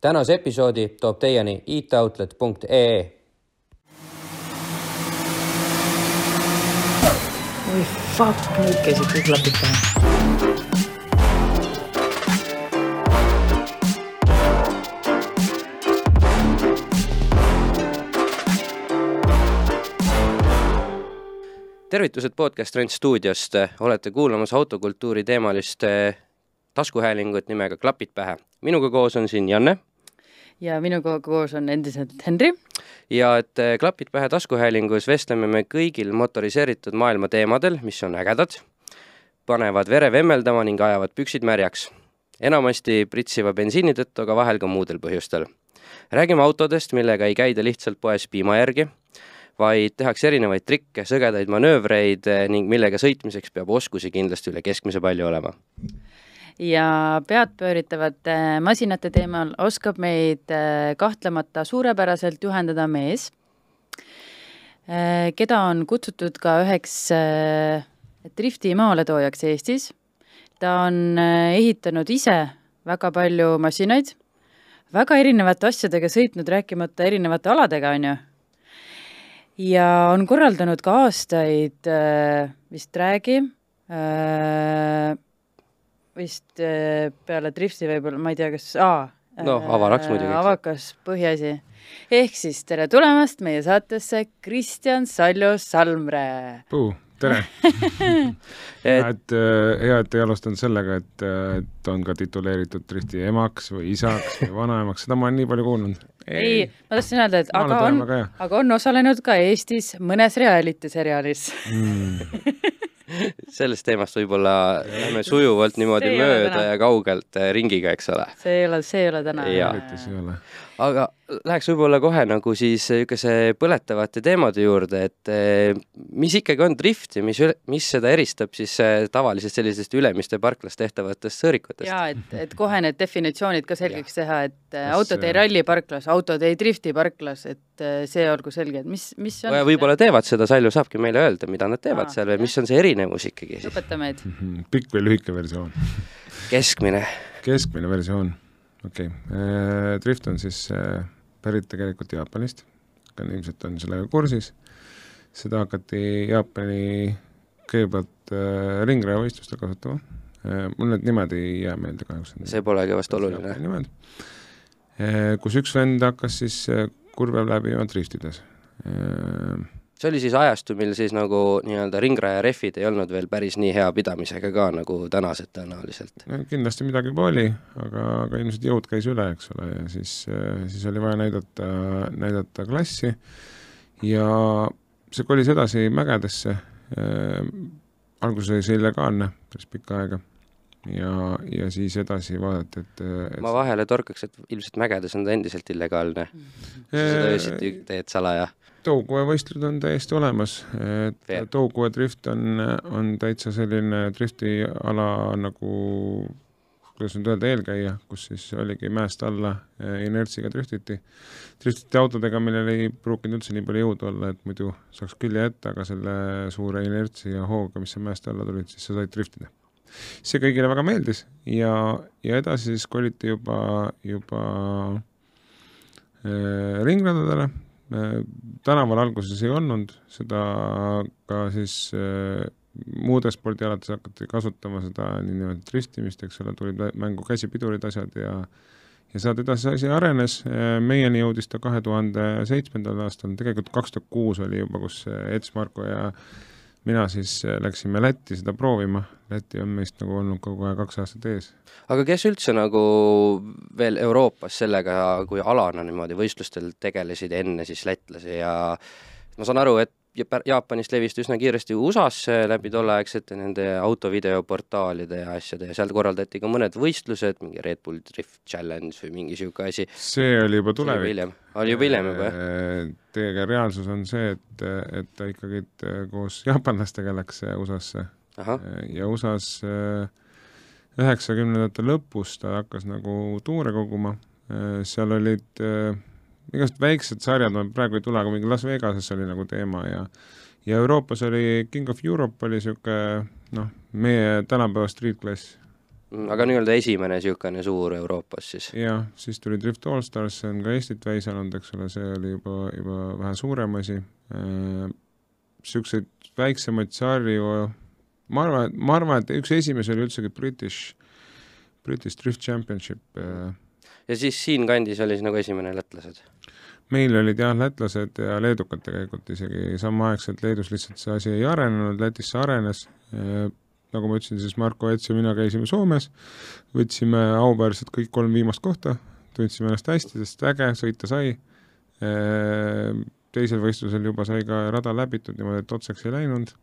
tänase episoodi toob teieni itoutlet.ee. oi fuck, nüüd käisid kõik klapid tervitused podcast Rent stuudiost, olete kuulamas autokultuuri teemalist eh, taskuhäälingut nimega Klapid pähe. minuga koos on siin Janne ja minuga koos on endiselt Henri. ja et eh, Klapid pähe taskuhäälingus vestleme me kõigil motoriseeritud maailma teemadel, mis on ägedad, panevad vere vemmeldama ning ajavad püksid märjaks. enamasti pritsiva bensiini tõttu, aga vahel ka muudel põhjustel. räägime autodest, millega ei käida lihtsalt poes piima järgi, vaid tehakse erinevaid trikke, sõgedaid manöövreid eh, ning millega sõitmiseks peab oskusi kindlasti üle keskmise palju olema ja peadpööritavate masinate teemal oskab meid äh, kahtlemata suurepäraselt juhendada mees, äh, keda on kutsutud ka üheks äh, drifti maaletoojaks Eestis. ta on ehitanud ise väga palju masinaid, väga erinevate asjadega sõitnud, rääkimata erinevate aladega, on ju. ja on korraldanud ka aastaid vist räägi vist äh, peale drifti võib-olla, ma ei tea, kas, aa. no avaraks muidugi. avakas põhiasi. ehk siis tere tulemast meie saatesse, Kristjan Saljo Salmre. tere hea, et, hea, et ei alustanud sellega, et, et on ka tituleeritud drifti emaks või isaks või vanaemaks, seda ma olen nii palju kuulnud. ei, ma tahtsin öelda, et aga on, aga on osalenud ka Eestis mõnes reality seriaalis mm. sellest teemast võib-olla lähme sujuvalt niimoodi mööda ja kaugelt äh, ringiga, eks ole. see ei ole, see ei ole täna. aga läheks võib-olla kohe nagu siis niisuguse põletavate teemade juurde, et äh, mis ikkagi on drift ja mis, mis seda eristab siis äh, tavalisest sellisest Ülemiste parklas tehtavatest sõõrikutest? jaa, et, et kohe need definitsioonid ka selgeks teha, et Kas... autod ei ralli parklas, autod ei drifti parklas, et see olgu selge, et mis, mis on võib-olla teevad seda, Salju saabki meile öelda, mida nad teevad Aa, seal või mis on see erinevus ikkagi? õpeta meid. Mhm, pikk või lühike versioon? keskmine. keskmine versioon, okei okay.. Drift on siis äh, pärit tegelikult Jaapanist, ilmselt on sellega kursis, seda hakati Jaapani kõigepealt äh, ringrajavõistlustel kasutama äh,, mul need nimed ei jää meelde kahjuks. see polegi vast oluline. nimed äh,, kus üks vend hakkas siis äh, kurve läbima driftides äh, see oli siis ajastu, mil siis nagu nii-öelda ringraja rehvid ei olnud veel päris nii hea pidamisega ka nagu tänased tõenäoliselt. kindlasti midagi juba oli, aga, aga ilmselt jõud käis üle, eks ole, ja siis, siis oli vaja näidata, näidata klassi ja see kolis edasi mägedesse äh,, alguses oli see illegaalne päris pikka aega ja, ja siis edasi vaadati, et, et ma vahele torkaks, et ilmselt mägedes on ta endiselt illegaalne. sa seda öösiti teed salaja Touguja võistlused on täiesti olemas, et Touguja drift on, on täitsa selline driftiala nagu kuidas nüüd öelda, eelkäija, kus siis oligi mäest alla eh, inertsiga driftiti. driftiti autodega, millel ei pruukinud üldse nii palju jõudu olla, et muidu saaks külje ette, aga selle suure inertsi ja hooga, mis mäest alla tulid, siis sa said driftida. see kõigile väga meeldis ja, ja edasi siis koliti juba, juba äh, ringradadele tänaval alguses ei olnud, seda ka siis äh, muudes spordialades hakati kasutama seda niinimetatud ristimist, eks ole, tulid mängu käsipidurid, asjad ja ja sealt edasi asi arenes, äh, meieni jõudis ta kahe tuhande seitsmendal aastal, tegelikult kaks tuhat kuus oli juba, kus Eds Marko ja mina siis läksime Lätti seda proovima, Läti on meist nagu olnud kogu aeg kaks aastat ees. aga kes üldse nagu veel Euroopas sellega kui alana niimoodi võistlustel tegelesid enne siis lätlasi ja ma saan aru, et Jaapanist levis ta üsna kiiresti USA-sse läbi tolleaegsete nende autovideoportaalide ja asjade ja seal korraldati ka mõned võistlused, mingi Red Bull Drift Challenge või mingi niisugune asi. see oli juba tulevik. oli juba hiljem juba, jah? Äh, teiega reaalsus on see, et, et ta ikkagi koos jaapanlastega läks USA-sse ja USA-s äh, üheksakümnendate lõpus ta hakkas nagu tuure koguma, äh, seal olid äh, igasugused väiksed sarjad, ma praegu ei tule, aga mingi Las Vegases oli nagu teema ja ja Euroopas oli King of Europe oli niisugune noh, meie tänapäeva street class Mm, aga nii-öelda esimene niisugune suur Euroopas siis? jah, siis tuli Drift Allstars, see on ka Eestit väisanud, eks ole, see oli juba, juba vähe suurem asi. Niisuguseid väiksemaid sarju, ma arvan, ma arvan, et üks esimesi oli üldsegi British, British Drift Championship. Ja siis siinkandis oli siis nagu esimene lätlased? meil olid jah, lätlased ja leedukad tegelikult isegi samaaegselt, Leedus lihtsalt see asi ei arenenud, Lätis see arenes nagu ma ütlesin, siis Marko Ets ja mina käisime Soomes, võtsime auväärselt kõik kolm viimast kohta, tundsime ennast hästi, sest äge, sõita sai, ehm, teisel võistlusel juba sai ka rada läbitud niimoodi, et otsaks ei läinud,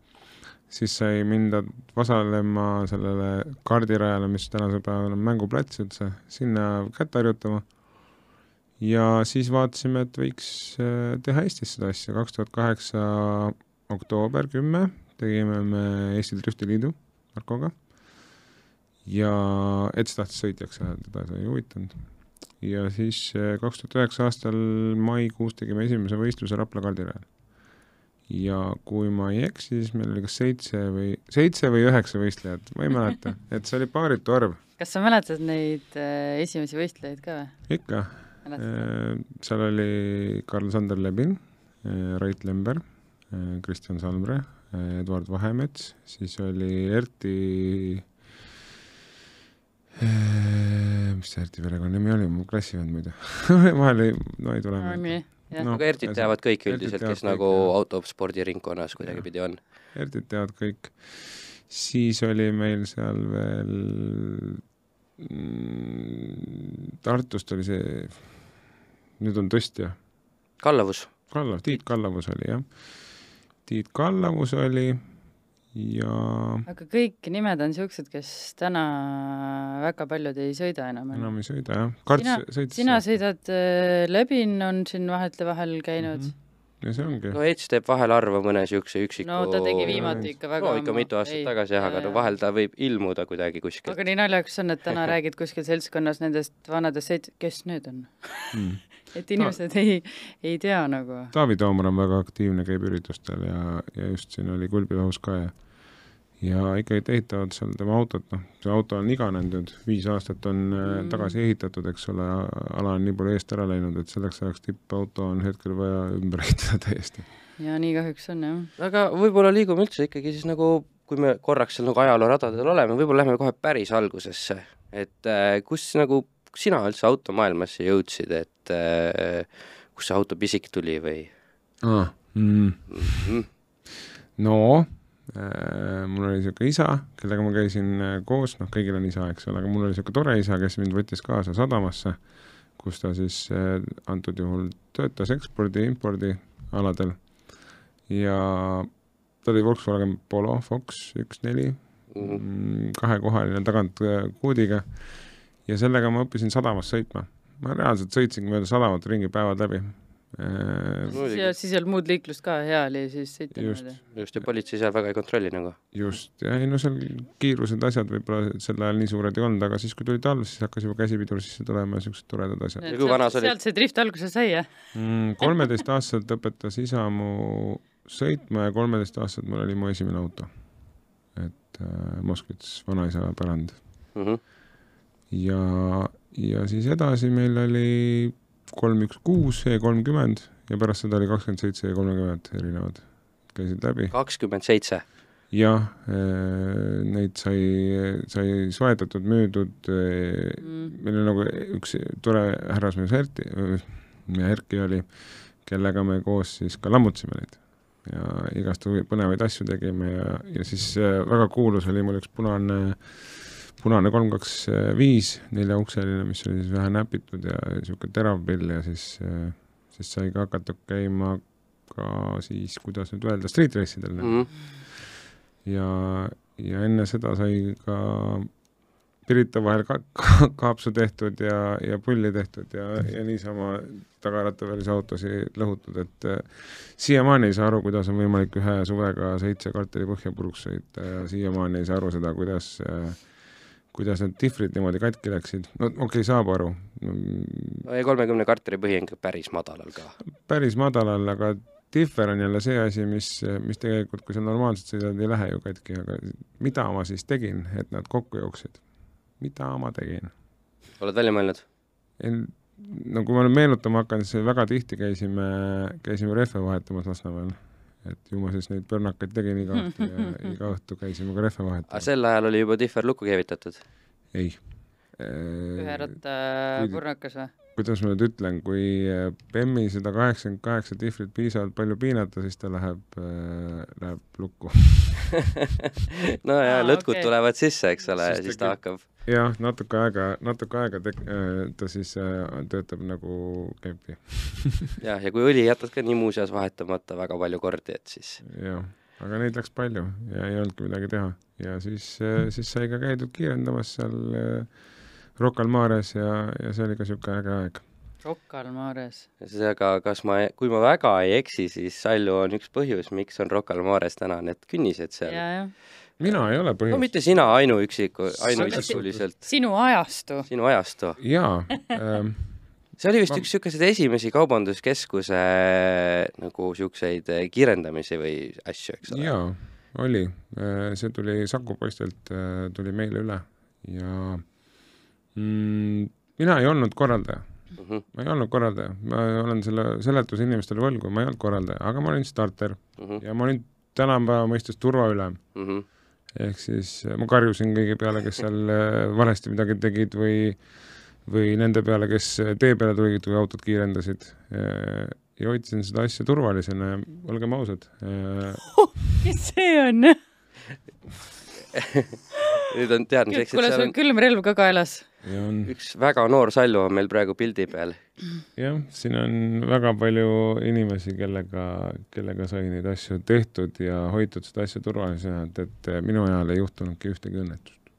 siis sai minna vasalema sellele kardirajale, mis tänasel päeval on mänguplats üldse, sinna kätt harjutama ja siis vaatasime, et võiks eh, teha Eestis seda asja, kaks tuhat kaheksa oktoober kümme tegime me Eesti Drifti Liidu Markoga. ja Eds tahtis sõitjaks saada, teda see ei huvitanud. ja siis eh, kaks tuhat üheksa aastal maikuus tegime esimese võistluse Rapla kardirajal. Ja kui ma ei eksi, siis meil oli kas seitse või, seitse või üheksa võistlejat, ma ei mäleta, et see oli paaritu arv. kas sa mäletad neid äh, esimesi võistlejaid ka või? ikka. Eh, seal oli Karl-Sander Lebin, Rait Lember, Kristjan Salmre Eduard Vahemets, siis oli Erti eh, mis see Erti perekonnanimi oli, mu klassivend muide vahel ei, no ei tule meelde. No, aga Ertit teavad kõik üldiselt, kes kõik, nagu autospordiringkonnas kuidagipidi on. Ertit teavad kõik. siis oli meil seal veel mm, Tartust oli see, nüüd on tõstja. Kallavus. Kallav, Tiit Kallavus oli jah Tiit Kallavus oli ja aga kõik nimed on niisugused, kes täna väga paljud ei sõida enam. enam ei sõida, jah. Karts sina, sõitis. sina sõidad äh,, Lebin on siin vahetevahel käinud mm. -hmm. ja see ongi. no Ets teeb vahel harva mõne niisuguse üksiku no ta tegi viimati ikka väga no ikka mitu aastat ei, tagasi jah, aga no vahel ta võib ilmuda kuidagi kuskilt. aga nii naljakas on, et täna räägid kuskil seltskonnas nendest vanadest sõit-, kes need on mm et inimesed Ta... ei, ei tea nagu. Taavi Toomar on väga aktiivne, käib üritustel ja, ja just siin oli Kulbilahus ka ja ja ikkagi ehitavad seal tema autot, noh, see auto on iganenud nüüd, viis aastat on äh, mm. tagasi ehitatud, eks ole, ala on nii palju eest ära läinud, et selleks ajaks tippauto on hetkel vaja ümber ehitada täiesti. ja nii kahjuks on, jah. aga võib-olla liigume üldse ikkagi siis nagu, kui me korraks seal nagu ajalooradadel oleme, võib-olla lähme kohe päris algusesse, et äh, kus nagu kus sina üldse automaailmasse jõudsid, et äh, kust see autopisik tuli või ah,? Mm. Mm -hmm. no mul oli niisugune isa, kellega ma käisin äh, koos, noh, kõigil on isa, eks ole, aga mul oli niisugune tore isa, kes mind võttis kaasa sadamasse, kus ta siis äh, antud juhul töötas ekspordi-impordi aladel ja ta oli Volkswagen Polo Fox üks neli, mhm. mm, kahekohaline tagantkuudiga äh, ja sellega ma õppisin sadamas sõitma. ma reaalselt sõitsingi mööda sadamat ringi päevad läbi äh, ja siis ei olnud muud liiklust ka, hea oli siis sõita niimoodi? just, ja politsei seal väga ei kontrolli nagu. just, ja ei no seal kiirused, asjad võib-olla sel ajal nii suured ei olnud, aga siis, kui tuli talv, siis hakkas juba käsipidur sisse tulema ja siuksed toredad asjad. sealt see drift alguse sai, jah mm,? kolmeteistaastaselt õpetas isa mu sõitma ja kolmeteistaastaselt mul oli mu esimene auto. et äh, Moskvits vanaisa pärand mm. -hmm ja, ja siis edasi meil oli kolm, üks, kuus, E kolmkümmend ja pärast seda oli kakskümmend seitse ja kolmekümmend erinevad, käisid läbi. kakskümmend seitse? jah, eh, neid sai, sai soetatud, müüdud mm., meil oli nagu üks tore härrasmees Erki, Erki oli, kellega me koos siis ka lammutasime neid ja igast põnevaid asju tegime ja, ja siis eh, väga kuulus oli mul üks punane äh, punane kolm, kaks, viis, neljaukseline, mis oli siis vähe näpitud ja niisugune terav pill ja siis, siis sai ka hakata käima ka siis, kuidas nüüd öelda, street race idel mm. -hmm. ja, ja enne seda sai ka Pirita vahel ka, ka kaapsu tehtud ja, ja pulli tehtud ja, ja niisama tagarattavälis autosid lõhutud, et äh, siiamaani ei saa aru, kuidas on võimalik ühe suvega seitse kartuli põhja puruks sõita ja siiamaani ei saa aru seda, kuidas äh, kuidas need difrid niimoodi katki läksid, no okei okay,, saab aru. no ja kolmekümne kartuli põhi on ikka päris madalal ka. päris madalal, aga differ on jälle see asi, mis, mis tegelikult, kui sa normaalselt sõidad, ei lähe ju katki, aga mida ma siis tegin, et nad kokku jooksid? mida ma tegin. oled välja mõelnud? no kui ma nüüd meenutama hakkan, siis väga tihti käisime, käisime rehve vahetamas Lasnamäel. Et ju ma siis neid pörnakaid tegin iga õhtu ja iga õhtu käisime ka rehve vahetamas. aga sel ajal oli juba Differ lukku keevitatud? ei. ühe ratta purnakas või? kuidas ma nüüd ütlen, kui BEM-i äh, seda kaheksakümmend kaheksa tihvlit piisavalt palju piinata, siis ta läheb äh,, läheb lukku no ja Aa, lõtkud okay. tulevad sisse, eks ole, ja siis ta hakkab. Jah, natuke aega, natuke aega tek-, äh, ta siis äh, töötab nagu kempi jah, ja kui õli jätad ka nii muuseas vahetamata väga palju kordi, et siis. jah, aga neid läks palju ja ei olnudki midagi teha ja siis äh,, siis sai ka käidud kiirendamas seal äh, Rocca al Mares ja, ja see oli ka niisugune äge aeg. Rocca al Mares. aga kas ma, kui ma väga ei eksi, siis Sallu on üks põhjus, miks on Rocca al Mares täna need künnised seal. Mina ei ole põhjus. no mitte sina ainuüksiku, ainuisikuliselt. sinu ajastu. sinu ajastu. jaa ähm, see oli vist ma... üks niisuguseid esimesi kaubanduskeskuse nagu niisuguseid kiirendamisi või asju, eks ole? jaa, oli. Äh, see tuli Saku poistelt, äh, tuli meile üle ja mm,? mina ei olnud korraldaja mm. -hmm. ma ei olnud korraldaja, ma olen selle seletuse inimestele võlgu, ma ei olnud korraldaja, aga ma olin starter mm -hmm. ja ma olin tänapäeva mõistes turvaülem mm. -hmm. Ehk siis ma karjusin kõigi peale, kes seal äh, valesti midagi tegid või või nende peale, kes tee peale tulid, kui autod kiirendasid. Äh, ja hoidsin seda asja turvalisena ja olgem ausad oh,. kes see on? Nüüd on teadmiseks, et sul on külmrelv ka kaelas on... üks väga noor Sallu on meil praegu pildi peal. jah, siin on väga palju inimesi, kellega, kellega sai neid asju tehtud ja hoitud seda asja turvalisena, et, et minu ajal ei juhtunudki ühtegi õnnetust.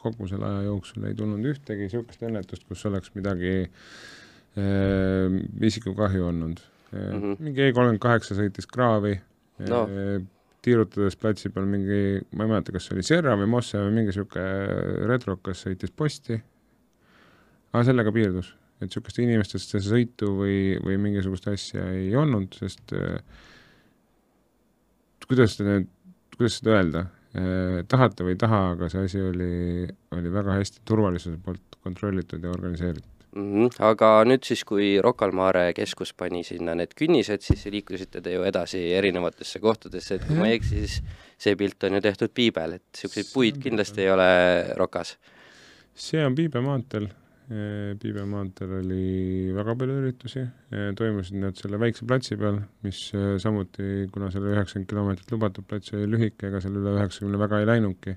kogu selle aja jooksul ei tulnud ühtegi niisugust õnnetust, kus oleks midagi äh, isikukahju olnud mm. -hmm. mingi E kolmkümmend kaheksa sõitis kraavi no tiirutades platsi peal mingi, ma ei mäleta, kas see oli Serra või Mosse või mingi niisugune retrokas sõitis posti, aga sellega piirdus. et niisugust inimestesse sõitu või, või mingisugust asja ei olnud, sest äh, kuidas te nüüd, kuidas seda öelda eh,, tahate või ei taha, aga see asi oli, oli väga hästi turvalisuse poolt kontrollitud ja organiseeritud mm. -hmm. aga nüüd siis, kui Rocca al Mare keskus pani sinna need künnised, siis liiklesite te ju edasi erinevatesse kohtadesse, et kui ma ei eksi, siis see pilt on ju tehtud Piibel, et niisuguseid puid kindlasti ei ole Rocas. see on Piibe maanteel. Piibe maanteel oli väga palju üritusi, toimusid need selle väikse platsi peal, mis samuti, kuna selle üheksakümmend kilomeetrit lubatud plats oli lühike, ega seal üle üheksakümne väga ei läinudki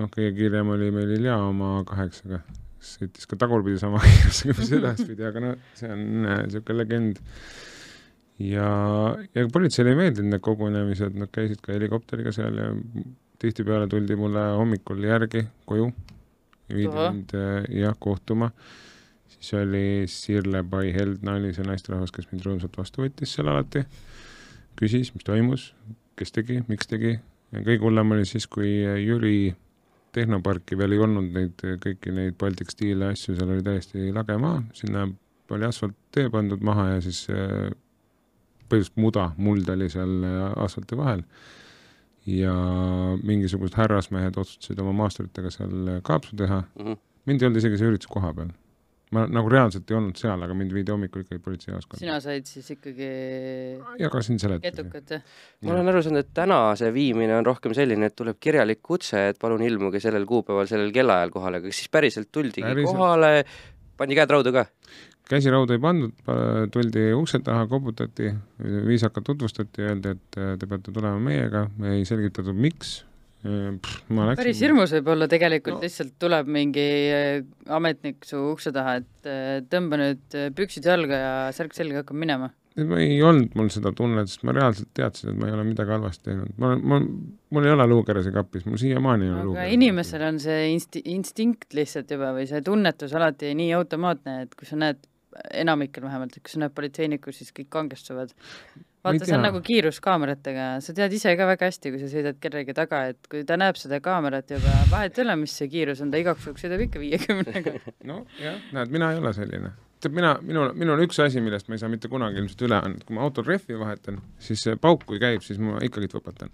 noh, kõige kiirem oli meil Ilja oma kaheksaga, sõitis ka tagurpidi sama kiirusega, mis edaspidi, aga no see on niisugune legend. ja, ja politseile ei meeldinud need kogunemised, nad käisid ka helikopteriga seal ja tihtipeale tuldi mulle hommikul järgi koju, viidi mind jah, kohtuma, siis oli Sirle Pai Heldna oli see naisterahvas, kes mind rõõmsalt vastu võttis seal alati, küsis, mis toimus, kes tegi, miks tegi, kõige hullem oli siis, kui Jüri tehnoparki veel ei olnud neid, kõiki neid Baltic Steel'e asju, seal oli täiesti lage maa, sinna oli asfalttee pandud maha ja siis äh, põhimõtteliselt muda, muld oli seal äh, asfalti vahel. ja mingisugused härrasmehed otsustasid oma maasturitega seal äh, kaapsu teha mm. -hmm. mind ei olnud isegi see üritus koha peal ma nagu reaalselt ei olnud seal, aga mind viidi hommikul ikkagi politseijaoskonda. sina said siis ikkagi jagasin seletusi. ketukat, jah? ma olen aru saanud, et täna see viimine on rohkem selline, et tuleb kirjalik kutse, et palun ilmuge sellel kuupäeval sellel kellaajal kohale, aga kas siis päriselt tuldigi päriselt. kohale, pandi käed raudu ka? käsi raudu ei pandud, tuldi ukse taha, koputati, viisakalt tutvustati, öeldi, et te peate tulema meiega, ei selgitatud, miks Läksin... päris hirmus võib olla tegelikult no., lihtsalt tuleb mingi äh, ametnik su ukse taha, et äh, tõmba nüüd äh, püksid jalga ja särk selga, hakkab minema. ei olnud mul seda tunnet, sest ma reaalselt teadsin, et ma ei ole midagi halvasti teinud. ma ma, mul ei ole luukerese kapis, mul siiamaani ei ole luukerese kapis. inimesel on see insti-, instinkt lihtsalt juba või see tunnetus alati nii automaatne, et kui sa näed, enamikel vähemalt, et kui sa näed politseinikku, siis kõik kangestuvad vaata, see on nagu kiiruskaameratega, sa tead ise ka väga hästi, kui sa sõidad kellegi taga, et kui ta näeb seda kaamerat juba, vahet ei ole, mis see kiirus on, ta igaks juhuks sõidab ikka viiekümnega. nojah, näed, mina ei ole selline. tead, mina, minul, minul on üks asi, millest ma ei saa mitte kunagi ilmselt üle, et kui ma autol rehvi vahetan, siis see pauk, kui käib, siis ma ikkagi võpatan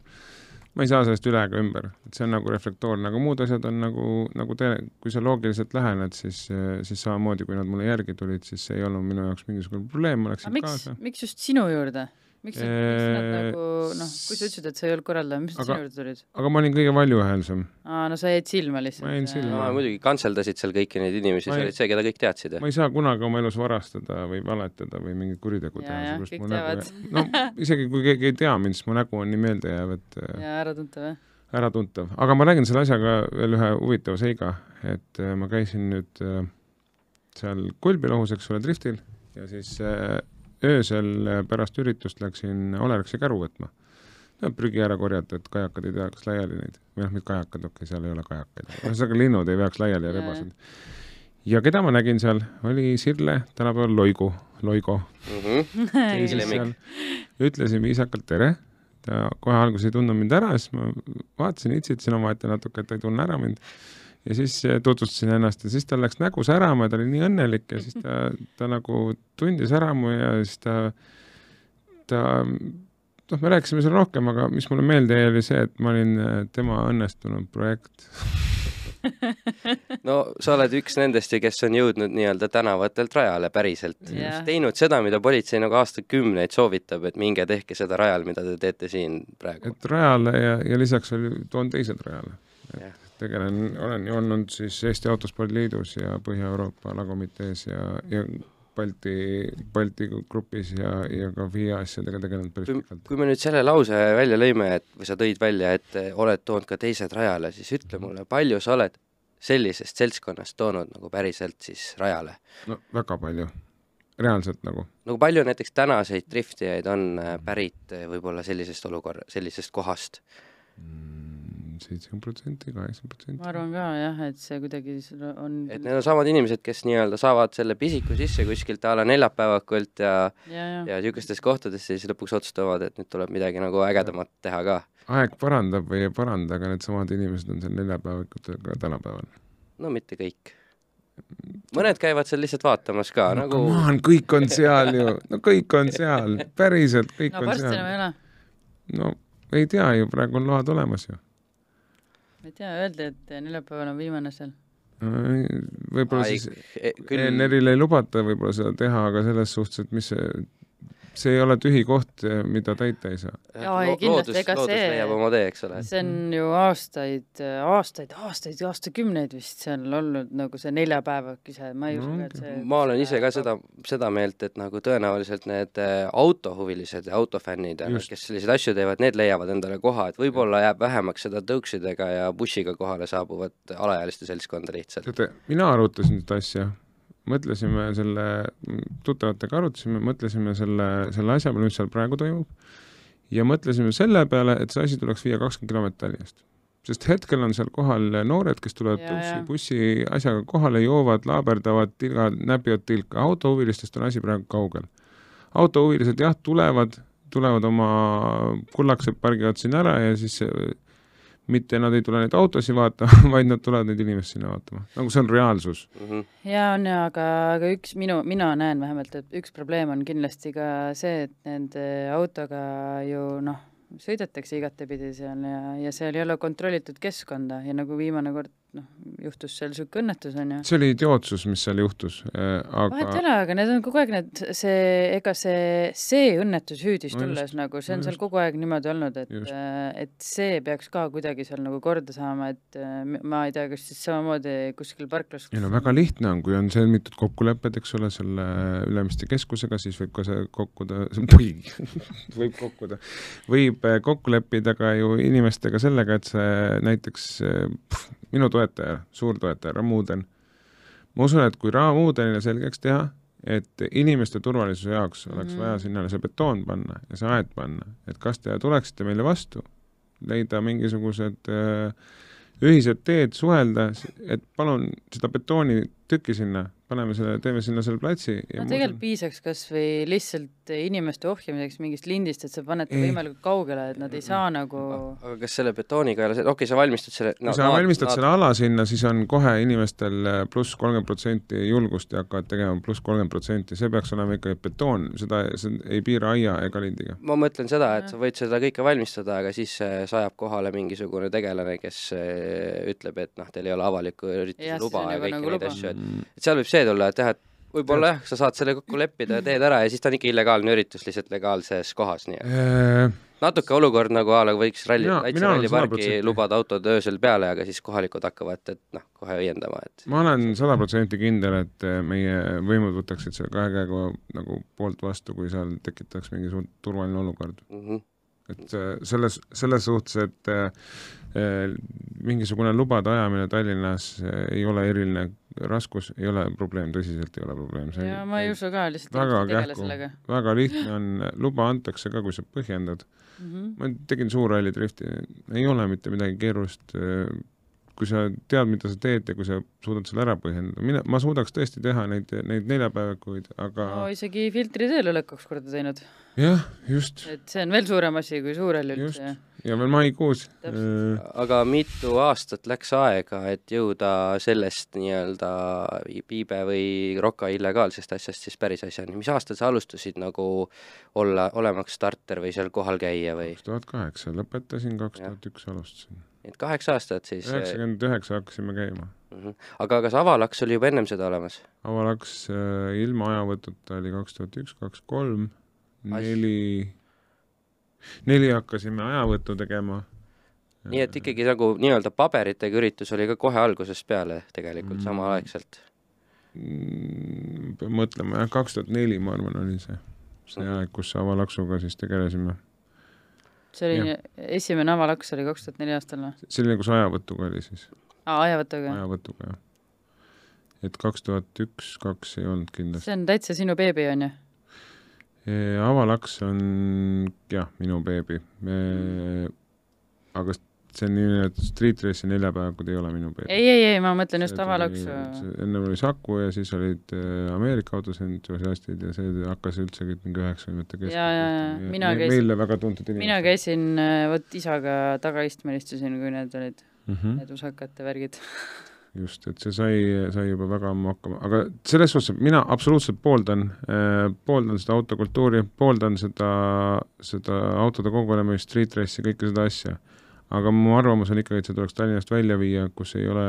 ma ei saa sellest üle ega ümber, et see on nagu reflektoorne, aga muud asjad on nagu, nagu te, kui sa loogiliselt lähened, siis, siis samamoodi, kui nad mulle järgi tulid, siis see ei olnud minu jaoks mingisugune probleem, ma läksin miks, kaasa. miks just sinu juurde? Miks, miks nad nagu noh, kui sa ütlesid, et sa ei olnud korraldaja, mis nad sinu juurde tulid? aga ma olin kõige valjuhäälsem. aa, no sa jäid silma lihtsalt. ma jäin silma. muidugi kantseldasid seal kõiki neid inimesi, sa olid see, keda kõik teadsid. ma ei saa kunagi oma elus varastada või valetada või mingit kuritegu teha. kõik teavad. no isegi kui keegi ei tea mind, siis mu nägu on nii meeldejääv, et ja äratuntav, jah? äratuntav, aga ma räägin selle asjaga veel ühe huvitava seiga, et äh, ma käisin nüüd äh, seal Kulbilohus, eks ole, driftil ja siis äh, öösel pärast üritust läksin Olerexi käru võtma. no prügi ära korjata, et kajakad ei teaks laiali neid, või noh, mitte kajakad, okei okay,, seal ei ole kajakaid, ühesõnaga linnud ei veaks laiali ja rebased. ja keda ma nägin seal, oli Sirle, tänapäeval Loigu, Loigo mm. -hmm. ütlesin viisakalt tere, ta kohe alguses ei tundnud mind ära, siis ma vaatasin, itsitasin omaette natuke, et ta ei tunne ära mind ja siis eh, tutvustasin ennast ja siis tal läks nägu särama ja ta oli nii õnnelik ja siis ta, ta nagu tundis ära mu ja siis ta, ta noh, me rääkisime seal rohkem, aga mis mulle meelde jäi, oli see, et ma olin eh, tema õnnestunud projekt no sa oled üks nendest ju, kes on jõudnud nii-öelda tänavatelt rajale päriselt yeah.. teinud seda, mida politsei nagu aastakümneid soovitab, et minge tehke seda rajal, mida te teete siin praegu. et rajale ja, ja lisaks oli, toon teised rajale. Yeah tegelen, olen ju olnud siis Eesti Autospordi Liidus ja Põhja-Euroopa alakomitees ja, ja Balti, Balti grupis ja, ja ka FIA asjadega tegelenud päris pikalt. kui me nüüd selle lause välja lõime, et või sa tõid välja, et oled toonud ka teised rajale, siis ütle mulle, palju sa oled sellisest seltskonnast toonud nagu päriselt siis rajale? no väga palju, reaalselt nagu. nagu palju näiteks tänaseid driftijaid on äh, pärit äh, võib-olla sellisest olukorra, sellisest kohast mm.? Seitsekümmend protsenti, kaheksakümmend protsenti. ma arvan ka jah, et see kuidagi on et need on samad inimesed, kes nii-öelda saavad selle pisiku sisse kuskilt a la neljapäevakult ja ja, ja niisugustes kohtades siis lõpuks otsustavad, et nüüd tuleb midagi nagu ägedamat teha ka. aeg parandab või ei paranda, aga needsamad inimesed on seal neljapäevakutel ka tänapäeval. no mitte kõik mõned käivad seal lihtsalt vaatamas ka no, nagu come on, kõik on seal ju, no kõik on seal, päriselt kõik no, on seal. no varsti enam ei ole. no ei tea ju, praegu on load olemas ju ma ei tea, öeldi, et neljapäeval on viimane seal. võib-olla siis e, küll... ENR-il ei lubata võib-olla seda teha, aga selles suhtes, et mis see see ei ole tühi koht, mida täita ei saa. jaa, ei kindlasti, ega see see on ju aastaid, aastaid, aastaid, aastakümneid vist seal olnud nagu see neljapäevakese, ma ei usu ka, et see ma olen ise ka seda, seda meelt, et nagu tõenäoliselt need äh, autohuvilised ja autofännid, kes selliseid asju teevad, need leiavad endale koha, et võib-olla jääb vähemaks seda tõuksidega ja bussiga kohale saabuvat alaealiste seltskonda lihtsalt. teate, mina arutasin seda asja mõtlesime selle, tuttavatega arutasime, mõtlesime selle, selle asja peale, mis seal praegu toimub, ja mõtlesime selle peale, et see asi tuleks viia kakskümmend kilomeetrit Tallinnast. sest hetkel on seal kohal noored, kes tulevad bussi, bussi asjaga kohale, joovad, laaberdavad, tilgad, näpivad tilka, autohuvilistest on asi praegu kaugel. autohuvilised jah, tulevad, tulevad oma kullakesed, pargivad siin ära ja siis mitte nad ei tule neid autosid vaatama, vaid nad tulevad neid inimesi sinna vaatama, nagu see on reaalsus mm. -hmm. ja on ja, aga, aga üks minu, mina näen vähemalt, et üks probleem on kindlasti ka see, et nende autoga ju noh, sõidetakse igatepidi seal ja, ja seal ei ole kontrollitud keskkonda ja nagu viimane kord noh, juhtus seal niisugune õnnetus, on ju. see oli idiootsus, mis seal juhtus äh,, aga vahet ei ole, aga need on kogu aeg need, see, ega see, see õnnetus hüüdis no tulles just, nagu, see on no seal just. kogu aeg niimoodi olnud, et, äh, et see peaks ka kuidagi seal nagu korda saama, et äh, ma ei tea, kas siis samamoodi kuskil parklas ei no väga lihtne on, kui on sõlmitud kokkulepped, eks ole, selle Ülemiste keskusega, siis võib ka see kokkuda, või võib kokkuda, võib äh, kokku leppida ka ju inimestega sellega, et see näiteks pff, minu toetaja, suur toetaja, Ramuden. ma usun, et kui Ramudenile selgeks teha, et inimeste turvalisuse jaoks oleks mm vaja sinna see betoon panna ja see aed panna, et kas te tuleksite meile vastu, leida mingisugused äh, ühised teed, suhelda, et palun seda betooni tükki sinna, paneme selle, teeme sinna selle platsi no tegelikult piisaks kas või lihtsalt inimeste ohjamiseks mingist lindist, et sa paned ta võimalikult kaugele, et nad ei saa nagu aga kas selle betooniga ei ole see, okei okay,, sa valmistad selle no, kui sa valmistad naad, selle ala sinna, siis on kohe inimestel pluss kolmkümmend protsenti julgust ja hakkavad tegema pluss kolmkümmend protsenti, see peaks olema ikkagi betoon, seda, see ei piira aia ega lindiga. ma mõtlen seda, et sa võid seda kõike valmistada, aga siis sajab kohale mingisugune tegelane, kes eh, ütleb, et noh, teil ei ole avaliku ürituse luba ja kõiki nagu neid asju, et. Et seal võib see tulla, et jah, et võib-olla jah, sa saad selle kokku leppida ja teed ära ja siis ta on ikka illegaalne üritus lihtsalt legaalses kohas, nii et äh, natuke olukord nagu a la võiks ralli, täitsa rallipargi lubada autod öösel peale, aga siis kohalikud hakkavad, et noh, kohe õiendama, et ma olen sada protsenti kindel, et äh, meie võimud võtaksid selle kahe käega nagu poolt vastu, kui seal tekitaks mingi suur turvaline olukord. Mm. -hmm et äh, selles, selles suhtes, et mingisugune lubade ajamine Tallinnas ei ole eriline raskus, ei ole probleem, tõsiselt ei ole probleem. ja ma ei usu ka, lihtsalt väga kähku, väga lihtne on, luba antakse ka, kui sa põhjendad mm. -hmm. ma tegin suurralli drifti, ei ole mitte midagi keerulist, kui sa tead, mida sa teed ja kui sa suudad selle ära põhjendada, mina, ma suudaks tõesti teha neid, neid neljapäevikuid, aga no isegi filtri teel oled kaks korda teinud jah, just. et see on veel suurem asi kui suurel üldse. Ja veel maikuus. Äh, aga mitu aastat läks aega, et jõuda sellest nii-öelda piibe või roka illegaalsest asjast siis päris asjani, mis aastal sa alustasid nagu olla, olemaks starter või seal kohal käia või? kaks tuhat kaheksa lõpetasin, kaks tuhat üks alustasin. et kaheksa aastat siis? Äh, üheksakümmend üheksa hakkasime käima mm. -hmm. aga kas avalaks oli juba ennem seda olemas? avalaks äh, ilma ajavõtuta oli kaks tuhat üks, kaks kolm neli, neli hakkasime ajavõttu tegema. nii et ikkagi nagu nii-öelda paberitega üritus oli ka kohe algusest peale tegelikult mm. samaaegselt? Mm, pean mõtlema, jah, kaks tuhat neli, ma arvan, oli see, see mm. aeg, kus avalaksuga siis tegelesime. see oli, esimene avalaks oli kaks tuhat neli aastal või? see oli, kus ajavõtuga oli siis. aa, ajavõtuga? ajavõtuga, jah. et kaks tuhat üks, kaks ei olnud kindlasti. see on täitsa sinu beebi, on ju? Avalaks on jah, minu beebi. aga see on nii, et Street Race'i neljapäevakud ei ole minu beebi. ei, ei, ei, ma mõtlen just avalaksu. ennem oli Saku ja siis olid äh, Ameerika autosentusiastid ja see hakkas üldse kõik mingi üheksakümnendate keskel. ja, ja, ja mina käisin, meile väga tuntud inimesed. mina käisin, äh, vot isaga tagaistmel istusin, kui need olid mm, -hmm. need usakate värgid just, et see sai, sai juba väga ammu hakkama, aga selles suhtes mina absoluutselt pooldan eh,, pooldan seda autokultuuri, pooldan seda, seda autode kogunemist, street race'i, kõike seda asja. aga mu arvamus on ikkagi, et see tuleks Tallinnast välja viia, kus ei ole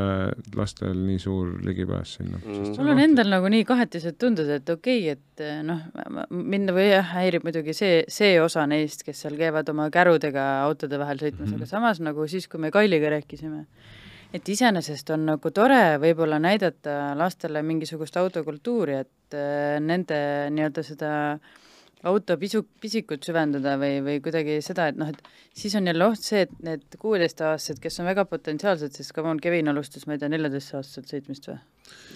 lastel nii suur ligipääs sinna mm.. mul on endal nagu nii kahetised tunded, et okei okay,, et eh, noh, mind või jah, häirib muidugi see, see osa neist, kes seal käivad oma kärudega autode vahel sõitmas mm, -hmm. aga samas nagu siis, kui me Kailiga rääkisime, et iseenesest on nagu tore võib-olla näidata lastele mingisugust autokultuuri, et äh, nende nii-öelda seda auto pisu, pisikut süvendada või, või kuidagi seda, et noh, et siis on jälle oht see, et need kuueteistaastased, kes on väga potentsiaalsed, sest come on, Kevin alustas, ma ei tea, neljateistaastaselt sõitmist või?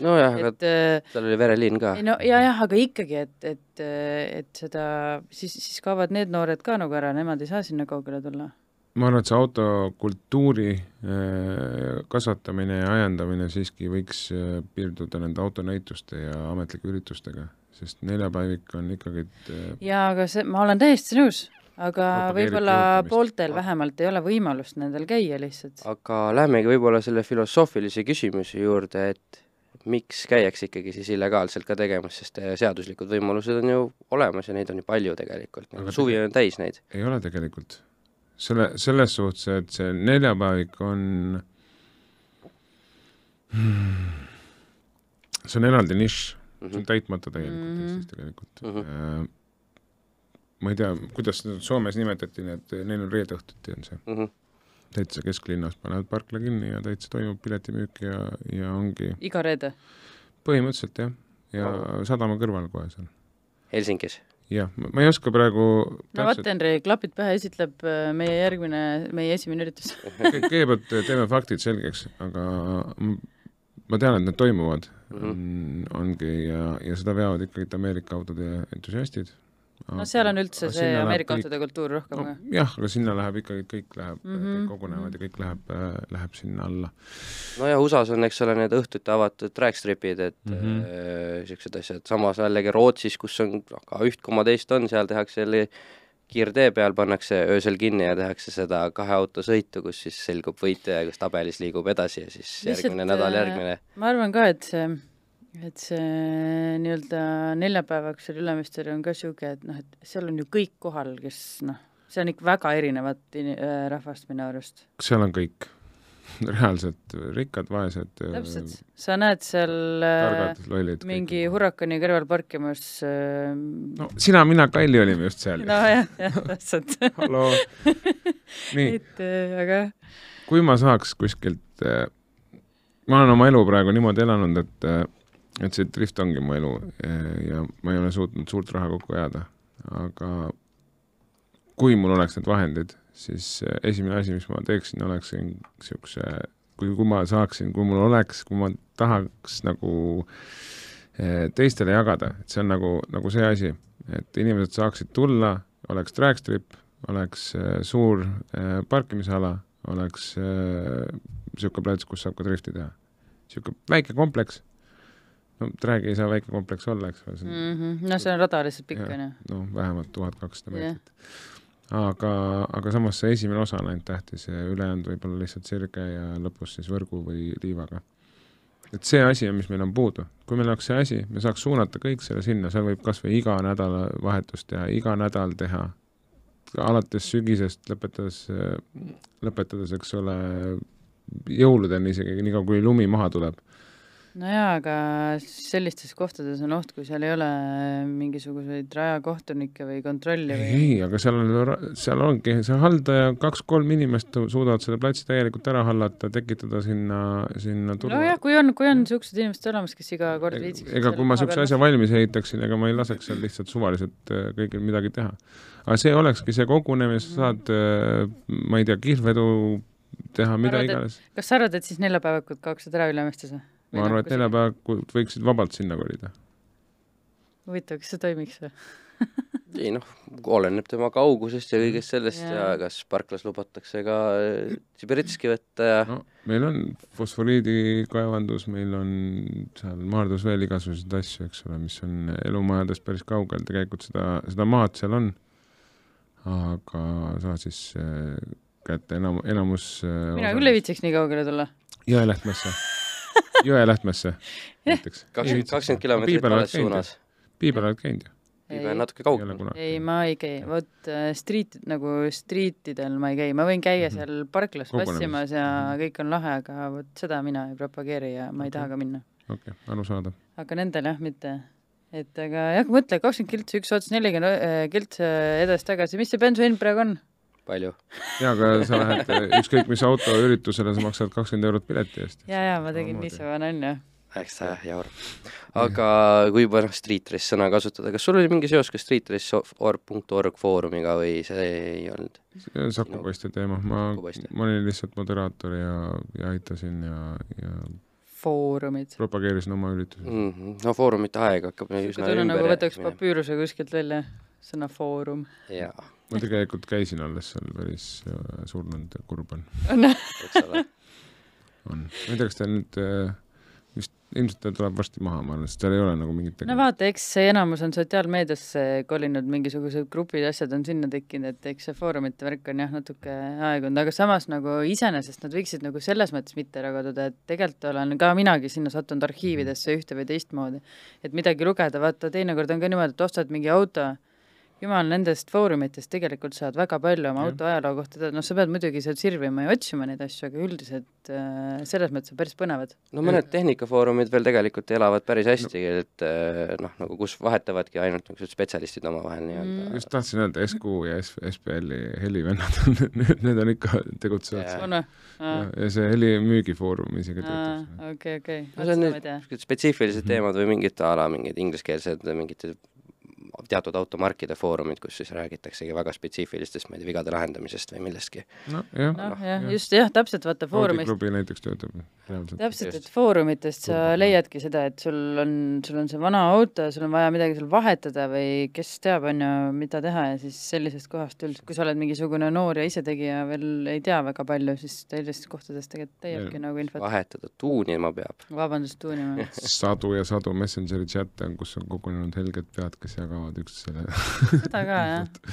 nojah, aga äh, tal oli vereliin ka. no ja, jah, aga ikkagi, et, et, et seda, siis, siis kaovad need noored ka nagu ära, nemad ei saa sinna kaugele tulla ma arvan, et see autokultuuri äh, kasvatamine ja ajendamine siiski võiks äh, piirduda nende autonäituste ja ametlike üritustega, sest neljapäevik on ikkagi äh, jaa, aga see, ma olen täiesti nõus, aga võib-olla pooltel vähemalt ei ole võimalust nendel käia lihtsalt. aga lähmegi võib-olla selle filosoofilise küsimuse juurde, et miks käiakse ikkagi siis illegaalselt ka tegemas, sest seaduslikud võimalused on ju olemas ja neid on ju palju tegelikult, suvi on täis neid. ei ole tegelikult selle, selles suhtes, et see neljapäevik on see on eraldi nišš mm, -hmm. see on täitmata tegelikult mm -hmm. Eestis tegelikult mm. -hmm. ma ei tea, kuidas seda Soomes nimetati, need, neil on reedeõhtuti on see mm. -hmm. täitsa kesklinnas panevad parkla kinni ja täitsa toimub piletimüük ja, ja ongi iga reede? põhimõtteliselt jah, ja oh. sadama kõrval kohe seal. Helsingis? Jah, ma ei oska praegu no vot, Henri, klapid pähe, esitleb äh, meie järgmine, meie esimene üritus. Kõigepealt teeme faktid selgeks, aga ma tean, et need toimuvad. Mm, -hmm. ongi ja, ja seda veavad ikkagi Ameerika autode entusiastid, no seal on üldse see Ameerika kõik... autode kultuur rohkem no,. jah, aga sinna läheb ikkagi, kõik läheb mm, -hmm. kõik kogunevad ja kõik läheb äh,, läheb sinna alla. no ja USA-s on, eks ole, need õhtuti avatud trackstripid, et niisugused mm -hmm. äh, asjad, samas jällegi Rootsis, kus on ka üht koma teist on, seal tehakse jälle kiirtee peal pannakse öösel kinni ja tehakse seda kahe auto sõitu, kus siis selgub võitja ja kus tabelis liigub edasi ja siis Lihtsalt, järgmine nädal äh, järgmine. ma arvan ka, et see et see nii-öelda neljapäevaks seal Ülemisteri on ka niisugune, et noh, et seal on ju kõik kohal, kes noh, see on ikka väga erinevat äh, rahvast minu arust. seal on kõik, reaalselt rikkad, vaesed. täpselt, sa näed seal äh, targad, lollid, mingi kõik. Hurricani kõrval parkimas äh... no sina, mina, Kalli olime just seal. nojah, jah, täpselt halloo. nii. et äh, aga kui ma saaks kuskilt äh, ma olen oma elu praegu niimoodi elanud, et et see drift ongi mu elu ja ma ei ole suutnud suurt raha kokku ajada, aga kui mul oleks need vahendid, siis esimene asi, mis ma teeksin, oleks niisuguse, kui, kui ma saaksin, kui mul oleks, kui ma tahaks nagu eh, teistele jagada, et see on nagu, nagu see asi, et inimesed saaksid tulla, oleks trackstrip, oleks suur parkimisala, oleks niisugune plats, kus saab ka drifti teha. niisugune väike kompleks no Drag'i ei saa väike kompleks olla, eks ole. Mm -hmm. no see on rada lihtsalt pikk, on ju. no vähemalt tuhat kakssada meetrit yeah.. aga, aga samas see esimene osa on ainult tähtis ja ülejäänud võib-olla lihtsalt sirge ja lõpus siis võrgu või liivaga. et see asi on, mis meil on puudu. kui meil oleks see asi, me saaks suunata kõik selle sinna, seal võib kas või iga nädalavahetust teha, iga nädal teha, alates sügisest lõpetades, lõpetades, eks ole, jõuludeni isegi, niikaua kui lumi maha tuleb nojaa, aga sellistes kohtades on oht, kui seal ei ole mingisuguseid rajakohtunikke või kontrolli või ei, aga seal on, seal ongi, see haldaja, kaks-kolm inimest suudavad selle platsi täielikult ära hallata, tekitada sinna, sinna turu. nojah, kui on, kui on niisugused inimesed olemas, kes iga kord viitsiks ega kui ma niisuguse asja valmis ehitaksin, ega ma ei laseks seal lihtsalt suvaliselt äh, kõigil midagi teha. aga see olekski see kogunemine, sa saad, äh, ma ei tea, kihlvedu teha, mida arvad, iganes. kas sa arvad, et siis neljapäevakud kaoksid ära Ülemõistes või? Ma arvan, et neljapäevad võiksid vabalt sinna kolida. huvitav, kas see toimiks või? Ei noh, oleneb tema kaugusest ja kõigest sellest ja, ja kas parklas lubatakse ka äh, Siberitski võtta ja no, meil on fosforiidikaevandus, meil on seal Maardus veel igasuguseid asju, eks ole, mis on elumajadest päris kaugel, tegelikult seda, seda maad seal on, aga sa siis äh, kätte enam, enamus äh, mina küll ei viitsiks nii kaugele tulla. Jõelähtmesse Jõelähtmesse näiteks. kakskümmend, kakskümmend kilomeetrit vales suunas. Piibel oled käinud ju? Piibel on natuke kaugel. ei, ma ei käi, vot äh, street, nagu streetidel ma ei käi, ma võin käia mm -hmm. seal parklas passimas ja -hmm. kõik on lahe, aga vot seda mina ei propageeri ja ma ei okay. taha ka minna. okei okay,, arusaadav. aga nendel jah, mitte. et aga jah, mõtle, kakskümmend kiltsi üks ots, nelikümmend äh, kiltsi edasi-tagasi, mis see bensuhind praegu on? Palju. jaa, aga sa lähed ükskõik mis autoüritusele, sa maksad kakskümmend eurot pileti eest. jaa, jaa, ma tegin niisugune nalja. üheksa jaur. aga kui juba noh, street race sõna kasutada, kas sul oli mingi seos ka streetrace.org foorumiga või see ei olnud? see on Saku Poiste teema, ma, ma olin lihtsalt moderaator ja, ja aitasin ja, ja foorumid. propageerisin oma üritusi mm. -hmm. no foorumite aeg hakkab üsna ümber nagu võtaks papüüruse kuskilt välja, sõna foorum. jaa ma tegelikult käisin alles seal, päris äh, surnud ja kurb on. on, ma ei tea, kas ta nüüd äh, vist, ilmselt ta tuleb varsti maha, ma arvan, sest seal ei ole nagu mingit no vaata, eks see enamus on sotsiaalmeediasse kolinud, mingisugused grupid, asjad on sinna tekkinud, et eks see foorumite värk on jah, natuke aegunud, aga samas nagu iseenesest nad võiksid nagu selles mõttes mitte ära kaduda, et tegelikult olen ka minagi sinna sattunud arhiividesse ühte või teistmoodi. et midagi lugeda, vaata teinekord on ka niimoodi, et ostad mingi auto jumal, nendest foorumitest tegelikult saad väga palju oma auto ajaloo kohta teada, noh, sa pead muidugi sealt sirvima ja otsima neid asju, aga üldiselt äh, selles mõttes on päris põnevad. no mõned tehnikafoorumid veel tegelikult elavad päris hästi no., et äh, noh, nagu kus vahetavadki ainult niisugused spetsialistid omavahel nii-öelda mm.. just tahtsin öelda, SQ ja SPL-i helivennad on need, need on ikka tegutsevad yeah.. on või? ja, ja see helimüügifoorum isegi töötab. okei, okei. no see on need spetsiifilised teemad või mingid a la mingid ingliskeelsed mingid teatud automarkide foorumid, kus siis räägitaksegi väga spetsiifilistest, ma ei tea, vigade lahendamisest või millestki. no jah noh, jah, just jah, täpselt vaata foorumist. klubi näiteks töötab reaalselt. täpselt, et foorumitest sa leiadki seda, et sul on, sul on see vana auto ja sul on vaja midagi seal vahetada või kes teab, on ju, mida teha ja siis sellisest kohast üldse, kui sa oled mingisugune noor ja isetegija veel ei tea väga palju, siis sellistest kohtadest tegelikult leiabki nagu infot. vahetada, tuunima peab. vabandust, tuunima sadu ja sadu Messengeri chat'e on, kus on kogunenud helged pead, kes jagavad üksteisele seda ka, jah.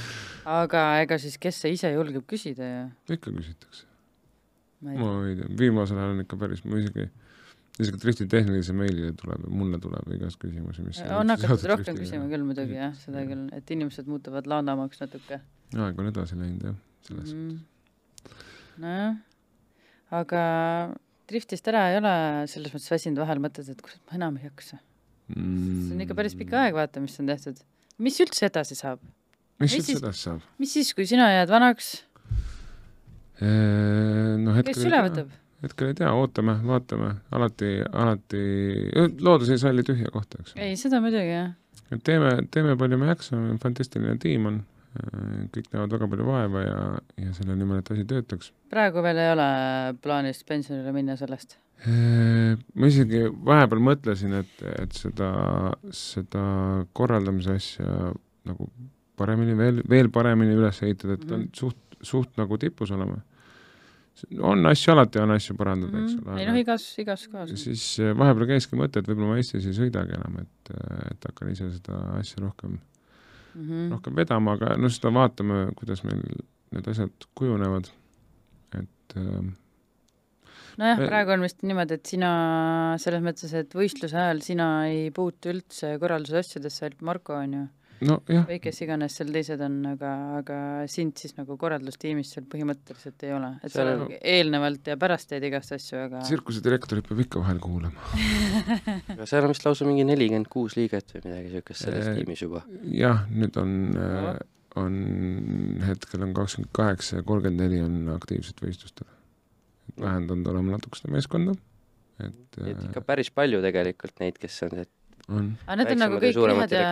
aga ega siis, kes see ise julgeb küsida ju? ikka küsitakse. ma ei tea, viimasel ajal on ikka päris, ma isegi, isegi drifti tehnilise meilile tuleb, mulle tuleb igast küsimusi, mis on hakatud rohkem küsima küll muidugi jah, seda ja. küll, et inimesed muutuvad laadamaks natuke. aeg on edasi läinud jah, selles mm. -hmm. nojah, aga driftist ära ei ole selles mõttes väsinud vahel, mõtled, et kurat, ma enam ei jaksa mm.. see on ikka päris pikk aeg, vaata, mis on tehtud. Mis üldse edasi saab? mis, mis üldse edasi saab? mis siis, kui sina jääd vanaks? noh, hetkel kes üle võtab? hetkel ei tea, ootame, vaatame, alati, alati, loodus ei salli tühja kohta, eks. ei, seda muidugi, jah. teeme, teeme palju me jaksame, fantastiline tiim on kõik näevad väga palju vaeva ja, ja selle nimel, et asi töötaks. praegu veel ei ole plaanis pensionile minna sellest? Ma isegi vahepeal mõtlesin, et, et seda, seda korraldamise asja nagu paremini, veel, veel paremini üles ehitada, et ta on -hmm. suht, suht nagu tipus olema. on asju, alati on asju parandada, eks ole. ei noh, igas, igas kohas. siis vahepeal käiski mõte, et võib-olla ma Eestis ei sõidagi enam, et, et hakkan ise seda asja rohkem mm -hmm. rohkem vedama, aga no seda vaatame, kuidas meil need asjad kujunevad, et äh, nojah, praegu on vist niimoodi, et sina selles mõttes, et võistluse ajal sina ei puutu üldse korralduse asjadesse, ainult Marko on ju no, või kes iganes seal teised on, aga, aga sind siis nagu korraldustiimis seal põhimõtteliselt ei ole, et seal on eelnevalt ja pärast teed igast asju, aga tsirkuse direktorit peab ikka vahel kuulama aga seal on vist lausa mingi nelikümmend kuus liiget või midagi niisugust selles e tiimis juba? jah, nüüd on no., on, hetkel on kakskümmend kaheksa ja kolmkümmend neli on aktiivselt võistlustel. Vähendanud olema natuke seda meeskonda, et et ikka päris palju tegelikult neid, kes on, et on. aga need on nagu kõik ühed ja,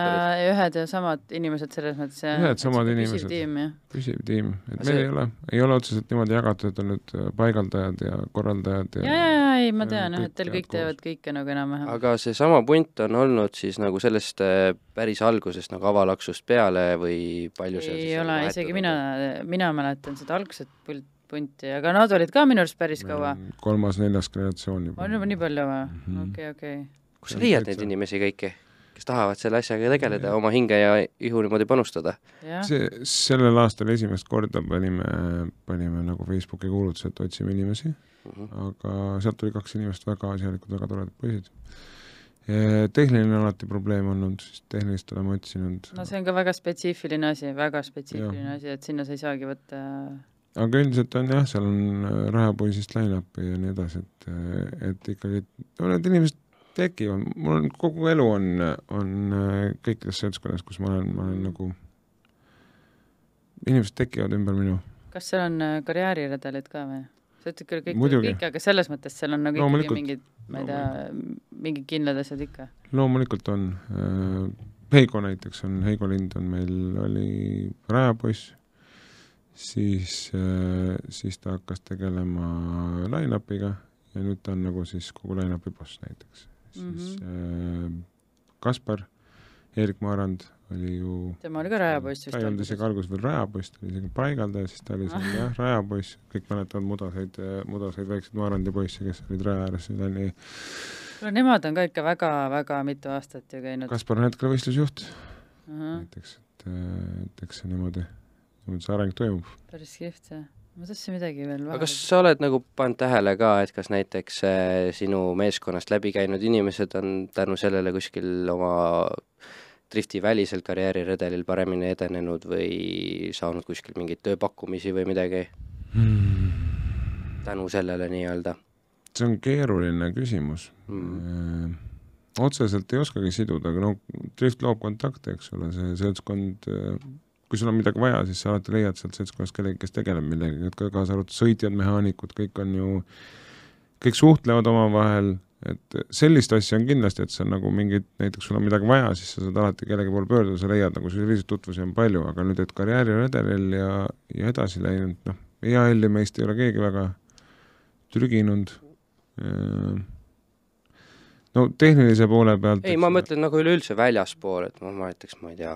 ühed ja samad inimesed selles mõttes, ühed samad inimesed. püsiv tiim, jah. püsiv tiim, et meil see... ei ole, ei ole otseselt niimoodi jagatud, et on nüüd äh, paigaldajad ja korraldajad ja ja, ja, ja ei, ma tean jah, et teil kõik teevad kõike nagu enam-vähem. aga seesama punt on olnud siis nagu sellest äh, päris algusest nagu avalaksust peale või palju seal ei ole, isegi mina, mina mäletan seda algset pult, punti, aga nad olid ka minu arust päris kaua. kolmas-neljas generatsioon juba. on juba nii palju või? Mhm. okei, okei kus sa leiad neid inimesi kõiki, kes tahavad selle asjaga tegeleda, oma hinge ja ihu niimoodi panustada? see, sellel aastal esimest korda panime, panime nagu Facebooki kuulutuse, et otsime inimesi mhm. -huh. aga sealt tuli kaks inimest, väga asjalikud, väga toredad poisid. tehniline on alati probleem olnud, siis tehnilist oleme otsinud. no see on ka väga spetsiifiline asi, väga spetsiifiline ja. asi, et sinna sa ei saagi võtta aga üldiselt on jah, seal on rahapoisist line-up'i ja nii edasi, et, et ikkagi, no need inimesed tekivad, mul on kogu elu on, on äh, kõikides seltskonnas, kus ma olen, ma olen nagu, inimesed tekivad ümber minu. kas seal on äh, karjääriredelid ka või? sa ütled küll kõik, kõik, aga selles mõttes seal on nagu no, ikkagi mingid, ma ei tea, mingid kindlad asjad ikka? loomulikult on. Äh, Heigo näiteks on, Heigo Lind on meil, oli rajapoiss, siis, siis ta hakkas tegelema line-up'iga ja nüüd ta on nagu siis kogu line-up'i boss näiteks siis mm -hmm. äh, Kaspar, Eerik Maarand oli ju tema oli ka rajapoiss vist. ta ei olnud isegi alguses veel rajapoiss, ta oli isegi paigaldaja, siis ta oli seal ah. jah, rajapoiss, kõik mäletavad mudaseid, mudaseid väikseid Maarandi poisse, kes olid raja ääres, see oli no nemad on ka ikka väga-väga mitu aastat ju käinud. Kaspar on hetkel võistlusjuht uh -huh. näiteks, et, et eks see niimoodi see areng toimub. päris kihvt, jah ma tahtsin midagi veel aga kas sa oled nagu pannud tähele ka, et kas näiteks äh, sinu meeskonnast läbi käinud inimesed on tänu sellele kuskil oma drifti välisel karjääriredelil paremini edenenud või saanud kuskil mingeid tööpakkumisi või midagi hmm.? tänu sellele nii-öelda? see on keeruline küsimus hmm.. otseselt ei oskagi siduda, aga no drift loob kontakte, eks ole, see seltskond kui sul on midagi vaja, siis sa alati leiad sealt seltskonnast kellegi, kes tegeleb millegagi, et ka kaasa arvatud sõitjad, mehaanikud, kõik on ju, kõik suhtlevad omavahel, et sellist asja on kindlasti, et sa nagu mingid, näiteks sul on midagi vaja, siis sa saad alati kellegi poole pöörduda, sa leiad nagu selliseid tutvusi on palju, aga nüüd, et karjääriredelil ja, ja edasi läinud, noh, EAL-i meist ei ole keegi väga trüginud no tehnilise poole pealt ei, ma mõtlen nagu üleüldse väljaspool, et ma, ma näiteks, ma ei tea,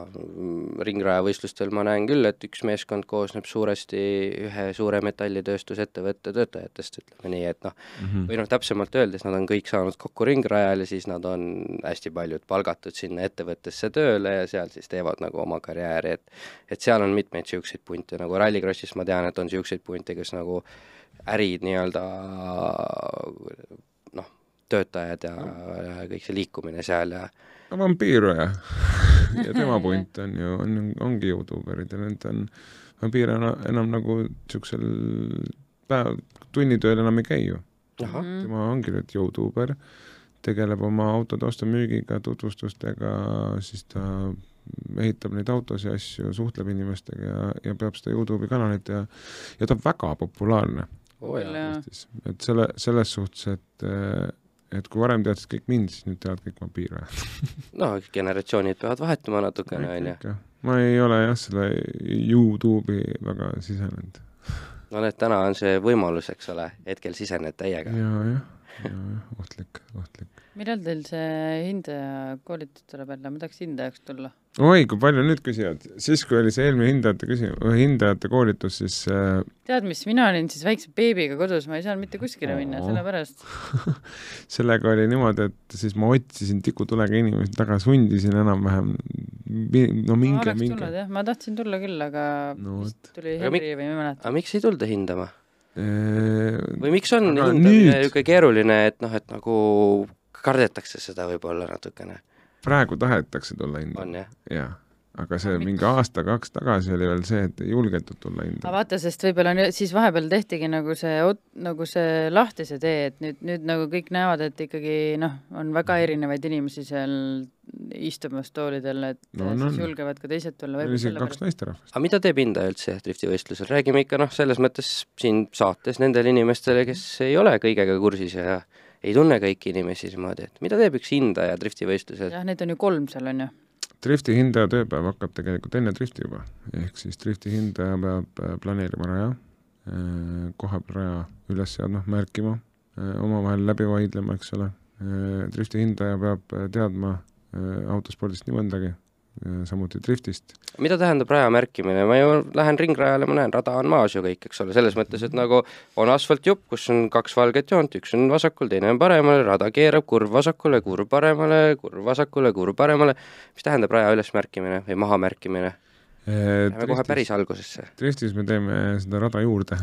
ringrajavõistlustel ma näen küll, et üks meeskond koosneb suuresti ühe suure metallitööstusettevõtte töötajatest, ütleme nii, et noh mm -hmm., või noh, täpsemalt öeldes, nad on kõik saanud kokku ringrajal ja siis nad on hästi paljud palgatud sinna ettevõttesse tööle ja seal siis teevad nagu oma karjääri, et et seal on mitmeid niisuguseid punte, nagu Rallycrossis ma tean, et on niisuguseid punte, kes nagu ärid nii-öelda töötajad ja, ja kõik see liikumine seal ja no vampiir ja ja tema punt on ju, on, ongi Youtuberid ja need on, vampiir enam, enam nagu niisugusel päev, tunnitööl enam ei käi ju. tema ongi nüüd Youtuber, tegeleb oma autode ostu-müügiga, tutvustustega, siis ta ehitab neid autosid ja asju, suhtleb inimestega ja, ja peab seda Youtube'i kanalit ja ja ta on väga populaarne oh, Eestis, et selle, selles suhtes, et et kui varem teadsid kõik mind, siis nüüd teavad kõik vampiire no generatsioonid peavad vahetuma natukene, on ju. ma ei ole jah, selle Youtube'i väga sisenenud. no need täna on see võimalus, eks ole, hetkel sisened täiega ja,. jaa, jah, jaa, ohtlik, ohtlik. millal teil see hindaja koolitus tuleb jälle, ma tahaks hindajaks tulla oi, kui palju nüüd küsivad, siis kui oli see eelmine hindajate küsi-, hindajate koolitus, siis äh... tead, mis, mina olin siis väikse beebiga kodus, ma ei saanud mitte kuskile oh. minna, sellepärast sellega oli niimoodi, et siis ma otsisin tikutulega inimesi taga, sundisin enam-vähem, no minge, minge. ma tahtsin tulla küll, aga no, vist tuli Henri või ma ei mäleta. aga miks ei tulda hindama? Või miks on hindamine niisugune keeruline, et noh, et nagu kardetakse seda võib-olla natukene? Praegu tahetakse tulla hindama. jah? Aga see mingi aasta-kaks tagasi oli veel see, et ei julgetud tulla hindama. vaata, sest võib-olla siis vahepeal tehtigi nagu see, nagu see lahti see tee, et nüüd, nüüd nagu kõik näevad, et ikkagi noh, on väga erinevaid inimesi seal istumas toolidel, et no, no, siis julgevad ka teised tulla. meil oli isegi kaks naisterahvast. aga mida teeb hindaja üldse driftivõistlusel, räägime ikka noh, selles mõttes siin saates nendele inimestele, kes ei ole kõigega kursis ja ei tunne kõiki inimesi niimoodi, et mida teeb üks hindaja driftivõistlusel? jah, neid on ju kolm seal, on ju. drifti hindaja tööpäev hakkab tegelikult enne drifti juba, ehk siis drifti hindaja peab äh, planeerima raja, äh, kohapeal raja üles seadma, märkima, äh, omavahel läbi vaidlema, eks ole, drifti hindaja peab teadma autospordist nii mõndagi, samuti driftist. mida tähendab raja märkimine, ma ju lähen ringrajale, ma näen, rada on maas ju kõik, eks ole, selles mõttes, et nagu on asfaltjupp, kus on kaks valget joont, üks on vasakul, teine on paremal, rada keerab, kurv vasakule, kurv paremale, kurv vasakule, kurv paremale, mis tähendab raja ülesmärkimine või mahamärkimine? Läheme kohe päris algusesse. driftis me teeme seda rada juurde.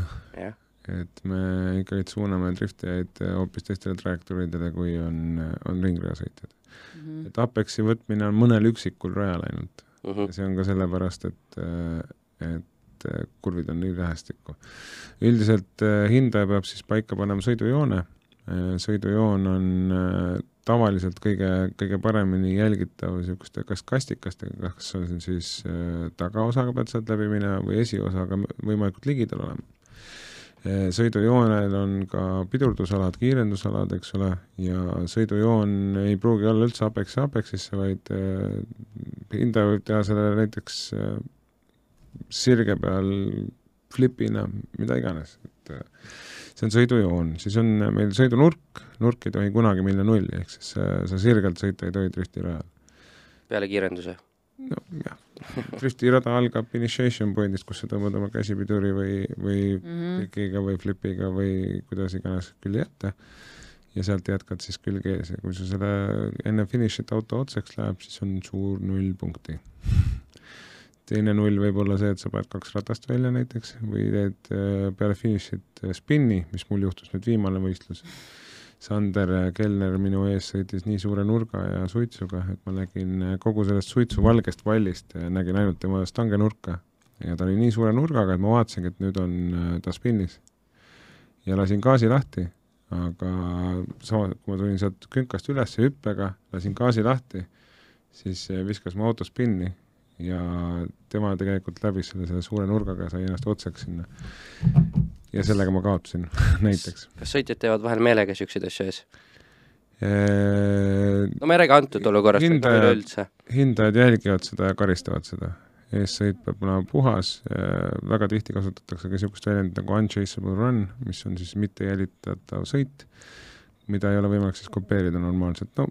et me ikkagi suuname driftijaid hoopis teistele trajektooriidele, kui on, on ringrajasõitjad. -hmm. et Apexi võtmine on mõnel üksikul rajal ainult mm. -hmm. ja see on ka sellepärast, et, et kurvid on nii lähestikku. üldiselt äh, hindaja peab siis paika panema sõidujoone, äh, sõidujoon on äh, tavaliselt kõige, kõige paremini jälgitav niisuguste kas kastikastega, kas on siis tagaosaga pead sealt läbi minema või esiosaga võimalikult ligidal olema sõidujoonel on ka pidurdusalad, kiirendusalad, eks ole, ja sõidujoon ei pruugi olla üldse Apex Apexisse, vaid äh, hindaja võib teha selle näiteks äh, sirge peal flipina, mida iganes, et see on sõidujoon, siis on meil sõidunurk, nurk ei tohi kunagi minna nulli, ehk siis sa sirgelt sõita ei tohi driftirajal. peale kiirenduse? Nojah, driftirada algab initiation point'ist, kus sa tõmbad oma käsipiduri või, või mm -hmm. trikiga või flipiga või kuidas iganes külje ette ja sealt jätkad siis külg ees. Ja kui sa selle enne finišit auto otseks läheb, siis on suur null punkti. Teine null võib olla see, et sa paned kaks ratast välja näiteks või teed äh, peale finišit äh, spinni, mis mul juhtus nüüd viimane võistlus Sander Kellner minu ees sõitis nii suure nurga ja suitsuga, et ma nägin kogu sellest suitsu valgest vallist, nägin ainult tema stange nurka. ja ta oli nii suure nurgaga, et ma vaatasingi, et nüüd on äh, ta spinnis. ja lasin gaasi lahti, aga sama, kui ma tulin sealt künkast üles hüppega, lasin gaasi lahti, siis viskas mu auto spinni ja tema tegelikult läbis selle, selle suure nurgaga ja sai ennast otseks sinna ja sellega ma kaotasin näiteks. kas sõitjad teevad vahel meelega niisuguseid asju ees? no ma ei räägi antud olukorrast, aga üleüldse. hindajad jälgivad seda ja karistavad seda. eessõit peab olema puhas, väga tihti kasutatakse ka niisugust väljendit nagu unchaseable run, mis on siis mitte jälitatav sõit, mida ei ole võimalik siis kopeerida normaalselt, no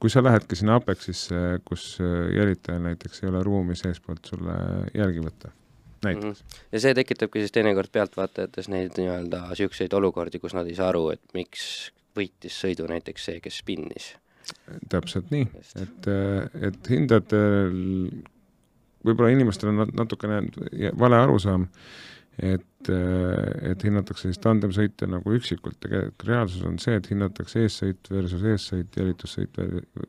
kui sa lähedki sinna Apexisse, kus jälitajal näiteks ei ole ruumi seestpoolt sulle jälgi võtta näiteks. -hmm. ja see tekitabki siis teinekord pealtvaatajates neid nii-öelda niisuguseid olukordi, kus nad ei saa aru, et miks võitis sõidu näiteks see, kes spinnis. täpselt nii, et, et hindajatel, võib-olla inimestel on natukene vale arusaam, et, et hinnatakse siis tandemsõite nagu üksikult, tegelikult reaalsus on see, et hinnatakse eessõit versus eessõit, jälitussõit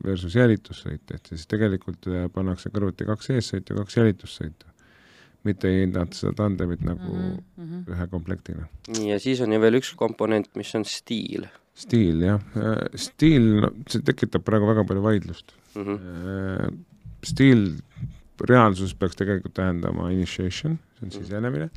versus jälitussõit, et siis tegelikult pannakse kõrvuti kaks eessõitu ja kaks jälitussõitu mitte ei hinnata seda tandemit nagu mm -hmm. ühe komplektina. nii, ja siis on ju veel üks komponent, mis on stiil. stiil, jah. Äh, stiil, see tekitab praegu väga palju vaidlust mm. -hmm. stiil reaalsus peaks tegelikult tähendama initiation, see on mhm. sisenemine,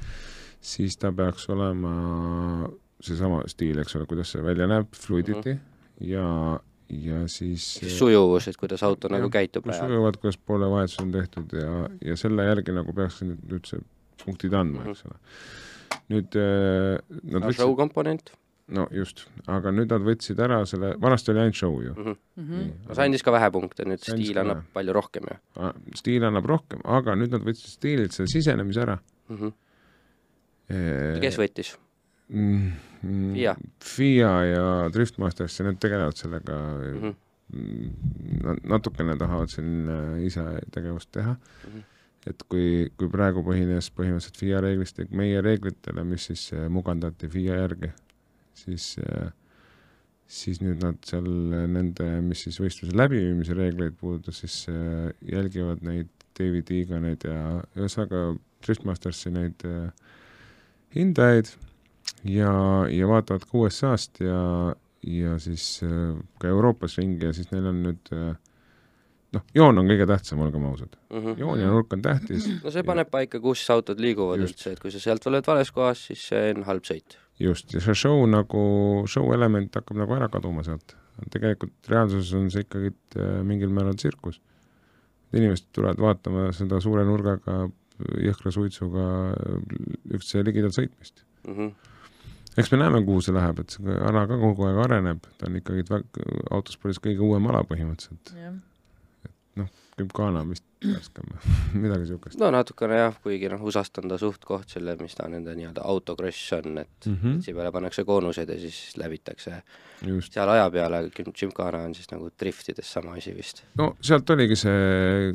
siis ta peaks olema seesama stiil, eks ole, kuidas see välja näeb, fluidity mm -hmm. ja ja siis siis sujuvus, et kuidas auto nagu käitub sujuvad, kuidas poolevahetus on tehtud ja, ja selle järgi nagu peaks nüüd, see punktid andma mm, -hmm. eks ole. nüüd äh, nad no, võtsid show komponent? no just, aga nüüd nad võtsid ära selle, vanasti oli ainult show ju mm. -hmm. Nii, no see andis ka vähe punkte, nüüd stiil annab vähe. palju rohkem ju. stiil annab rohkem, aga nüüd nad võtsid stiililt selle sisenemise ära mm. -hmm. E kes võttis? Mm,? FIA. FIA ja Driftmasters, need tegelevad sellega mm, -hmm. natukene tahavad siin äh, ise tegevust teha mm. -hmm et kui, kui praegu põhines põhimõtteliselt FIA reeglistik meie reeglitele, mis siis äh, mugandati FIA järgi, siis äh, siis nüüd nad seal nende, mis siis võistluse läbiviimise reegleid puudutas, siis jälgivad neid DVD-ga neid ja ühesõnaga Driftmastersi neid hindajaid ja, ja vaatavad ka USA-st ja, ja siis äh, ka Euroopas ringi ja siis neil on nüüd äh, noh, joon on kõige tähtsam, olgem ausad mm. -hmm. joon ja nurk on tähtis. no see paneb paika, kus autod liiguvad Just. üldse, et kui sa sealt oled vales kohas, siis see on halb sõit. just, ja see show nagu, show element hakkab nagu ära kaduma sealt. tegelikult reaalsuses on see ikkagi äh, mingil määral tsirkus. inimesed tulevad vaatama seda suure nurgaga, jõhkra suitsuga üksteise ligidal sõitmist mm. -hmm eks me näeme, kuhu see läheb, et see ala ka kogu aeg areneb, ta on ikkagi autospordis kõige uuem ala põhimõtteliselt. et noh, Gymkhana on vist värskem midagi niisugust. no natukene jah, kuigi noh, USA-st on ta suht-koht selle, mis ta nende nii-öelda autocross on, et mm -hmm. peale pannakse koonused ja siis läbitakse Just. seal aja peale, Gymkhana on siis nagu driftides sama asi vist. no sealt oligi see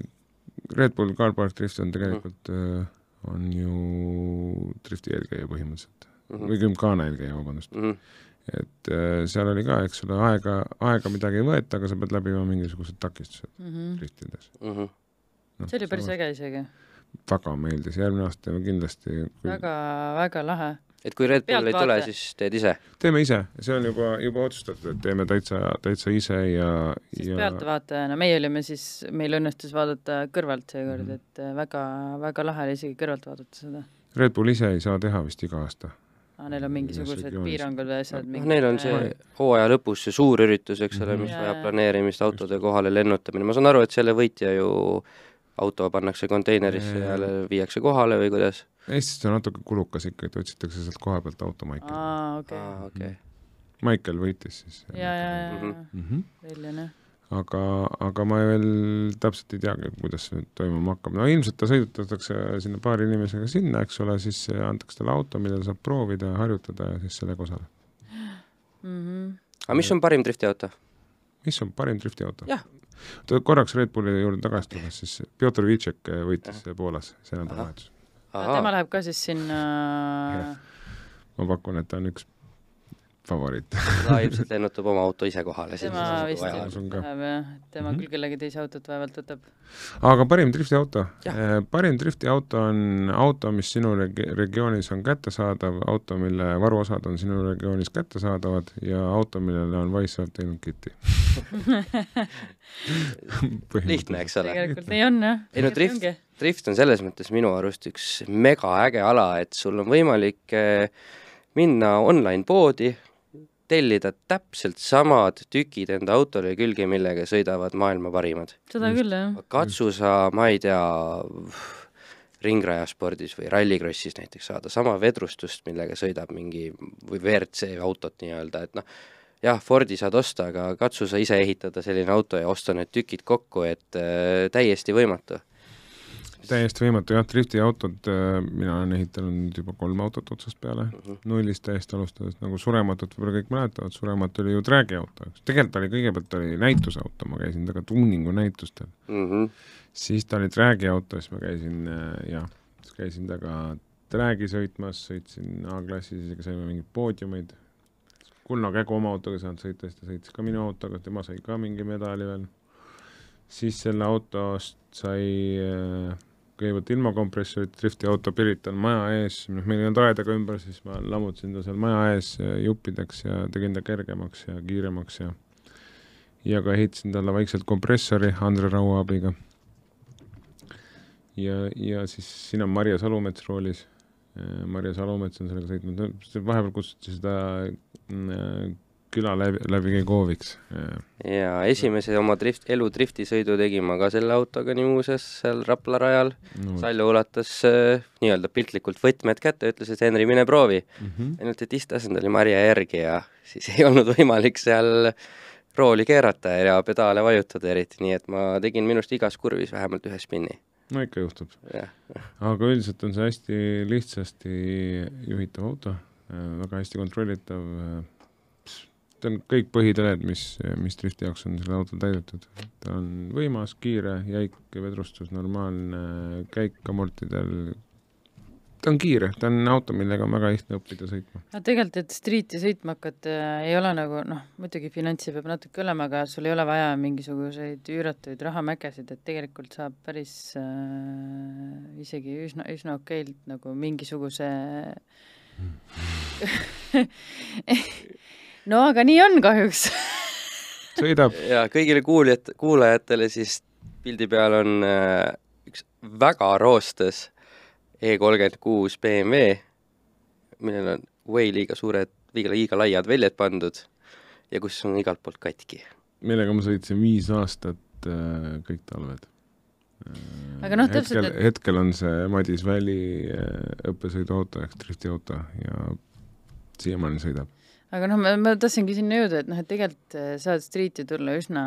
Red Bull Car Park Drift on tegelikult mm, -hmm. on ju drifti eelkäija põhimõtteliselt mm -hmm. või Gymkhana eelkäija, vabandust mm. -hmm. et äh, seal oli ka, eks ole, aega, aega midagi ei võeta, aga sa pead läbima mingisugused takistused mm -hmm. driftides mm. -hmm. No, see oli päris äge isegi. väga meeldis, järgmine aasta teeme kindlasti kui... väga, väga lahe et kui Red Bull ei tule, siis teed ise? teeme ise, see on juba, juba otsustatud, et teeme täitsa, täitsa ise ja siis ja... pealtvaatajana, meie olime siis, meil õnnestus vaadata kõrvalt seekord mm, -hmm. et äh, väga, väga lahe oli isegi kõrvalt vaadata seda. Red Bull ise ei saa teha vist iga aasta aa, neil on mingisugused piirangud või asjad noh, neil on see hooaja lõpus see suur üritus, eks ole, mis vajab planeerimist, autode kohale lennutamine, ma saan aru, et selle võitja ju auto pannakse konteinerisse ja viiakse kohale või kuidas? Eestis on natuke kulukas ikka, et otsitakse sealt koha pealt auto Maicel. aa, okei. Okay. Maicel võitis siis. ja, ja, ja, ja, Veljan jah aga, aga ma veel täpselt ei teagi, kuidas see nüüd toimuma hakkab. no ilmselt ta sõidutatakse sinna paari inimesega sinna, eks ole, siis antakse talle auto, millel saab proovida ja harjutada ja siis sellega osaleb mm. -hmm. aga mis on parim driftiauto? mis on parim driftiauto? jah. korraks Red Bulli juurde tagasi tulles, siis Pjotor Vitšek võitis Aha. Poolas see nädalavahetus. tema läheb ka siis sinna ma pakun, et ta on üks favoriit ta ilmselt lennutab oma auto ise kohale. tema vist läheb jah, tema mm -hmm. küll kellegi teise autot vaevalt võtab. aga parim driftiauto? Eh, parim driftiauto on auto, mis sinu reg-, regioonis on kättesaadav, auto, mille varuosad on sinu regioonis kättesaadavad ja auto, millele on Wiseout teinud kiti lihtne, eks ole. tegelikult nii on jah. ei no drift, drift on selles mõttes minu arust üks megaäge ala, et sul on võimalik eh, minna online poodi, tellida täpselt samad tükid enda autole külge, millega sõidavad maailma parimad. seda küll, jah. katsu sa, ma ei tea, ringrajaspordis või rallikrossis näiteks saada sama vedrustust, millega sõidab mingi või WRC autot nii-öelda, et noh, jah, Fordi saad osta, aga katsu sa ise ehitada selline auto ja osta need tükid kokku, et äh, täiesti võimatu täiesti võimatu jah, driftiautod, äh, mina olen ehitanud juba kolm autot otsast peale mm, -hmm. nullist täiesti alustades, nagu Surematut võib-olla kõik mäletavad, Suremat oli ju träägiauto, tegelikult oli, kõigepealt oli näitusauto, ma käisin temaga tuuningu näitustel mm. -hmm. siis ta oli träägiauto, siis ma käisin äh, jah, siis käisin temaga träägi sõitmas, sõitsin A-klassis, isegi saime mingeid poodiumeid, Kunno Kägu oma autoga ei saanud sõita, siis ta sõitis ka minu autoga, tema sai ka mingi medali veel. siis selle autost sai äh, kõigepealt ilma kompressorit drifti auto Pirital maja ees, noh, meil ei olnud aedaga ümber, siis ma lammutasin ta seal maja ees juppideks ja tegin ta kergemaks ja kiiremaks ja ja ka ehitasin talle vaikselt kompressori Andre Raua abiga. ja, ja siis siin on Marje Salumets roolis. Marje Salumets on sellega sõitnud, vahepeal kutsuti seda mm, küla läbi, läbi Kegoviks. ja esimese oma drift, elu driftisõidu tegin ma ka selle autoga nii muuseas seal Rapla rajal no.. Salju ulatas äh, nii-öelda piltlikult võtmed kätte, ütles, et Henri, mine proovi mm. -hmm. ainult, et isteasend oli Marje järgi ja siis ei olnud võimalik seal rooli keerata ja pedaale vajutada eriti, nii et ma tegin minust igas kurvis vähemalt ühe spinni. no ikka juhtub. aga üldiselt on see hästi lihtsasti juhitav auto, äh, väga hästi kontrollitav ta on kõik põhitõed, mis, mis drifti jaoks on sellel autol täidetud. ta on võimas, kiire, jäik vedrustus, normaalne käik amortidel, ta on kiire, ta on auto, millega on väga lihtne õppida sõitma. no tegelikult, et street'i sõitma hakata äh, ei ole nagu noh, muidugi finantsi peab natuke olema, aga sul ei ole vaja mingisuguseid üüratuid rahamägesid, et tegelikult saab päris äh, isegi üsna, üsna okeilt nagu mingisuguse no aga nii on kahjuks sõidab. ja kõigile kuulijat-, kuulajatele siis pildi peal on äh, üks väga roostes E kolmkümmend kuus BMW, millel on way liiga suured, liiga, liiga laiad väljad pandud ja kus on igalt poolt katki. millega ma sõitsin viis aastat äh, kõik talved aga noh, täpselt hetkel, hetkel on see Madis Väli äh, õppesõiduauto ehk driftiauto ja siiamaani sõidab aga noh, ma, ma tahtsingi sinna jõuda, et noh, et tegelikult äh, saad street'i tulla üsna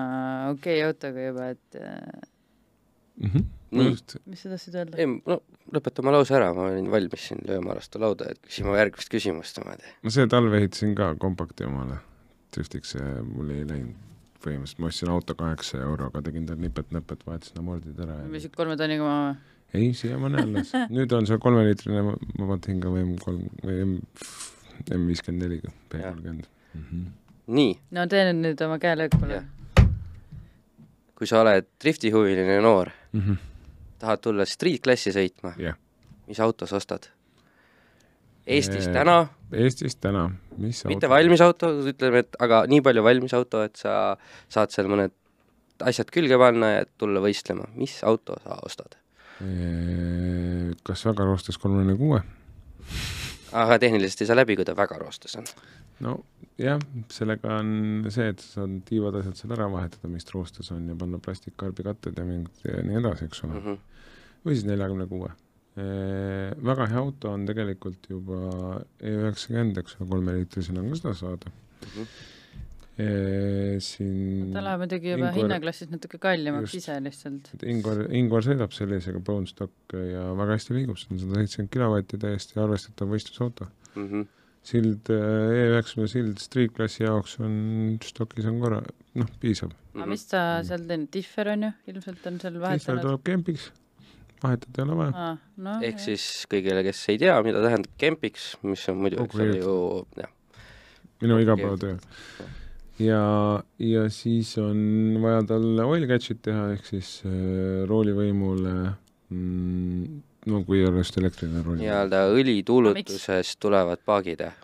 okei okay autoga juba, et mm. -hmm. No just. mis sa tahtsid öelda? ei, no lõpeta oma lause ära, ma olin valmis siin lööma vastu lauda, et küsima järgmist küsimust niimoodi. ma see talv ehitasin ka kompakti omale, driftiks ja mul ei läinud põhimõtteliselt, ma ostsin auto kaheksa euroga, tegin tal nipet-näpet, vahetasin amordid ära müüsid kolme tonniga maha või? ei, siiamaani alles. nüüd on see kolmeliitrine Mavantinga või M3 või M M viiskümmend neli, B kolmkümmend. Mhm. nii. no tee nüüd oma käelöök palun. kui sa oled driftihuviline noor mm, -hmm. tahad tulla street klassi sõitma yeah., mis auto sa ostad? Eestis eee, täna? Eestis täna, mis auto? mitte valmis auto, ütleme, et aga nii palju valmis auto, et sa saad seal mõned asjad külge panna ja tulla võistlema, mis auto sa ostad? kas väga roostes kolmekümne kuue? Aga tehniliselt ei saa läbi, kui ta väga roostes on. no jah, sellega on see, et sa saad tiivad asjad seal ära vahetada, mis roostes on ja panna plastikkarbikatted ja mingid ja nii edasi, eks ole mm. -hmm. või siis neljakümne kuue. Väga hea auto on tegelikult juba E üheksakümmend, eks ole, kolmeliitrisena on ka seda saada mm. -hmm siin ta läheb muidugi juba Ingvar, hinnaklassis natuke kallimaks ise lihtsalt. Ingvar, Ingvar sõidab sellisega bone stock ja väga hästi liigub, see on sada seitsekümmend kilovatti, täiesti arvestatav võistlusauto mm. -hmm. sild, E üheksakümne sild street klassi jaoks on, stokis on korra, noh, piisab. aga mis ta mm. seal teeb, differ on ju, ilmselt on seal vahetanud? differ tuleb kempiks, vahetada ei ole vaja ah,. No, ehk jah. siis kõigile, kes ei tea, mida tähendab kempiks, mis on muidu, eks ole ju, jah. minu igapäevatöö ja, ja siis on vaja talle oil catch'id teha, ehk siis äh, roolivõimule mm, no kui ei ole just elektriline rool. nii-öelda õlituulutusest tulevad paagid, jah?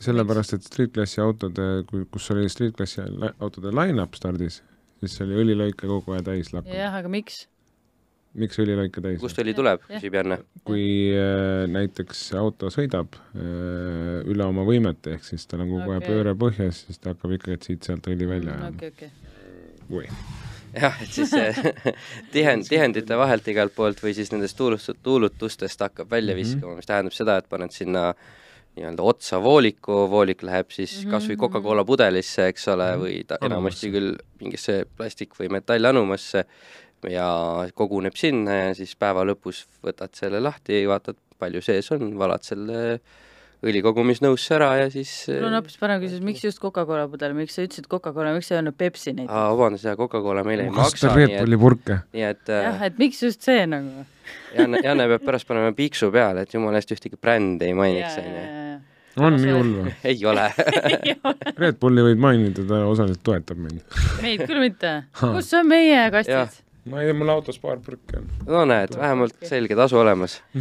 sellepärast, et street klassi autode, kus oli street klassi autode line-up stardis, siis oli õlilõike kogu aeg täis lakkunud. jah, aga miks? Miks õlilõike täis? kust õli tuleb, küsib Janne. kui äh, näiteks auto sõidab äh, üle oma võimete, ehk siis tal on kogu aeg okay. pööre põhjas, siis ta hakkab ikkagi siit-sealt õli välja ajama mm, okay,. Okay. jah, et siis see tihend, tihendite vahelt igalt poolt või siis nendest tuulust, tuulutustest hakkab välja mhm. viskama mm, -hmm. mis tähendab seda, et paned sinna nii-öelda otsa vooliku, voolik läheb siis mm -hmm. kas või Coca-Cola pudelisse, eks ole, mhm. või ta enamasti küll mingisse plastik- või metallannumasse ja koguneb sinna ja siis päeva lõpus võtad selle lahti, vaatad, palju sees on, valad selle õlikogumisnõusse ära ja siis mul on hoopis parem küsimus, miks just Coca-Cola pudel, miks sa ütlesid Coca-Cola, miks sa ei öelnud Pepsi näiteks? aa, vabandust, jaa, Coca-Cola meile ei maksa. Bulli purke? nii et jah, et miks just see nagu Janne, Janne peab pärast panema piiksu peale, et jumala eest ühtegi brändi ei mainiks, onju. on nii hull või? ei ole Red Bulli võid mainida, ta osaliselt toetab mind. meid küll mitte. kus on meie kastid? Ma ei tea, mul autos paar purki on. no näed, vähemalt selge tasu olemas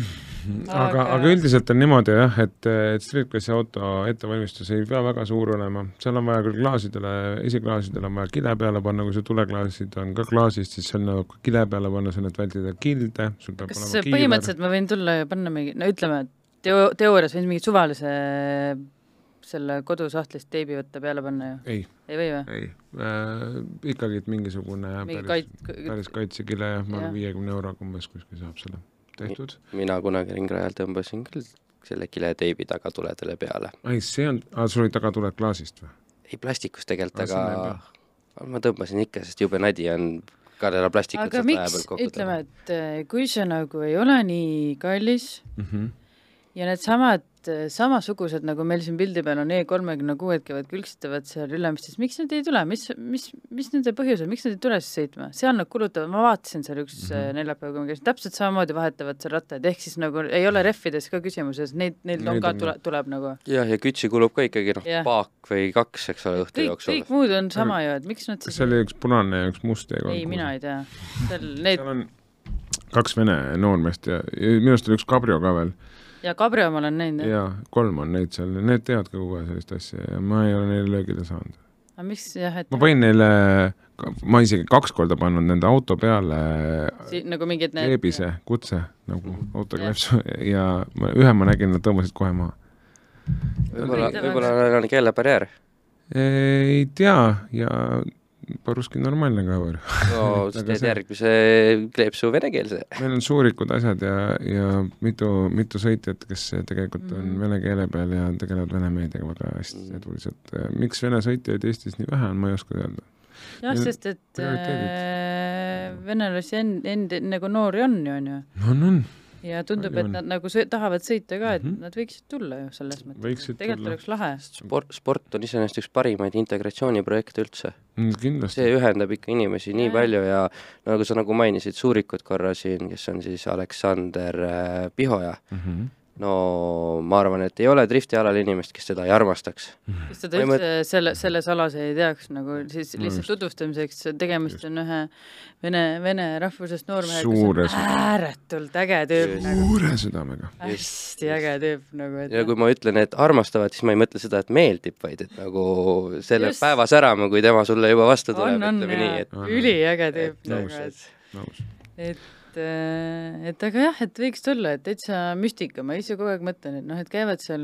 aga, aga üldiselt on niimoodi jah, et, et Streetclassi auto ettevalmistus ei pea väga suur olema, seal on vaja küll klaasidele, esiklaasidele on vaja kile peale panna, kui su tuleklaasid on ka klaasist, siis seal nagu kile peale panna, seal, et vältida kilde, sul peab kas põhimõtteliselt ma võin tulla ja panna mingi, no ütleme, et teo-, teoorias võin mingi suvalise selle kodusahtlist teibi võtta peale panna ju? ei. Ei või või? ei äh,, ikkagi, mingisugune Mingi päris kait..., päris kaitsekile, ma arvan, viiekümne euroga umbes kuskil saab selle tehtud. mina kunagi ringrajal tõmbasin küll selle kileteibi tagatuledele peale. ei, see on, sul olid tagatuled klaasist või? ei, plastikust tegelikult, aga ma tõmbasin ikka, sest jube nadi on kadela plastikut aga miks, ütleme, et äh, kui see nagu ei ole nii kallis mm -hmm. Ja needsamad samasugused, nagu meil siin pildi peal on E kolmekümne kuued käivad külksitavad seal Ülemistes, miks nad ei tule, mis, mis, mis nende põhjus on, miks nad ei tule siis sõitma, seal nad kulutavad, ma vaatasin seal üks mm -hmm. neljapäev, kui ma käisin, täpselt samamoodi vahetavad seal rattaid, ehk siis nagu ei ole rehvides ka küsimuses, neid, neil on ka tule, tuleb nagu. jah, ja kütsi kulub ka ikkagi noh, paak või kaks, eks ole, õhtu jooksul. kõik muud on sama ju, et miks nad siis kas seal oli üks punane ja üks must E kolm? ei, mina ei tea. seal need seal on kaks vene noormeest ja, ja minu arust oli üks kabrio ka veel ja Cabrio ma olen näinud, jah? jaa, kolm on neid seal, need teevad ka kogu aeg sellist asja ja ma ei ole neile löögile saanud. aga miks jah, et ma panin neile, ma isegi kaks korda pannud nende auto peale si nagu mingid need veebise kutse nagu autokleepsu ja ma, ühe ma nägin, nad tõmbasid kohe maha. võib-olla, võib-olla neil on keelebarjäär? ei tea ja по-russki normaalne ka veel. no siis teed see... järgmise kleepsu venekeelse. meil on suurikud asjad ja, ja mitu, mitu sõitjat, kes tegelikult mm -hmm. on vene keele peal ja tegelevad vene meediaga väga hästi mm -hmm. eduliselt. Äh, miks vene sõitjaid Eestis nii vähe on, ma ei oska öelda. jah, sest et äh, venelasi end-, end-, nagu noori on ju, on ju. on, on ja tundub, et nad nagu sõ tahavad sõita ka, et mm -hmm. nad võiksid tulla ju selles mõttes. tegelikult tulla. oleks lahe. sport, sport on iseenesest üks parimaid integratsiooniprojekte üldse mm,. see ühendab ikka inimesi nii ja. palju ja nagu sa nagu mainisid, Suurikud korra siin, kes on siis Aleksander äh, Pihoja mm, -hmm no ma arvan, et ei ole driftialal inimest, kes teda ei armastaks. kes teda üldse mõt... selle, selles alas ei teaks, nagu siis lihtsalt no tutvustamiseks, tegemist on ühe vene, vene rahvusest noormehega, kes on ääretult äge tüüp. suure nagu. südamega. hästi äge tüüp nagu, et ja kui ma ütlen, et armastavad, siis ma ei mõtle seda, et meeldib, vaid et nagu selle Just. päeva särama, kui tema sulle juba vastu tuleb, ütleme nii, et üliäge tüüp nagu, et et et, äh, et aga jah, et võiks tulla, et täitsa müstika, ma ise kogu aeg mõtlen, et noh, et käivad seal,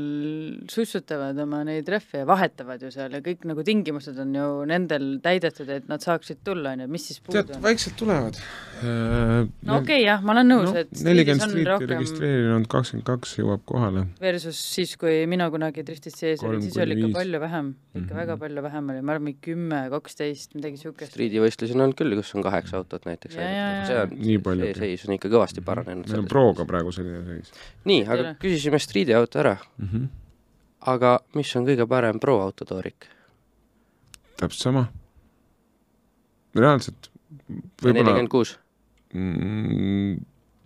sussutavad oma neid rehve ja vahetavad ju seal ja kõik nagu tingimused on ju nendel täidetud, et nad saaksid tulla, on ju, mis siis puudu on? vaikselt tulevad. Äh, no okei okay,, jah, ma olen nõus no,, et nelikümmend striiti rohkem... registreerinud, kakskümmend kaks jõuab kohale. Versus siis, kui mina kunagi driftis sees olin, siis oli ikka palju vähem, ikka mm -hmm. väga palju vähem oli, ma arvan, mingi kümme, kaksteist, midagi niisugust. striidivõistlusi on olnud küll, kus on kaheksa autot näiteks. see on, see seis on ikka kõvasti paranenud. meil on Proga praegu selline seis. nii, aga küsisime striidiauto ära mm. -hmm. aga mis on kõige parem Pro autotoorik? täpselt sama. reaalselt. nelikümmend kuus mm,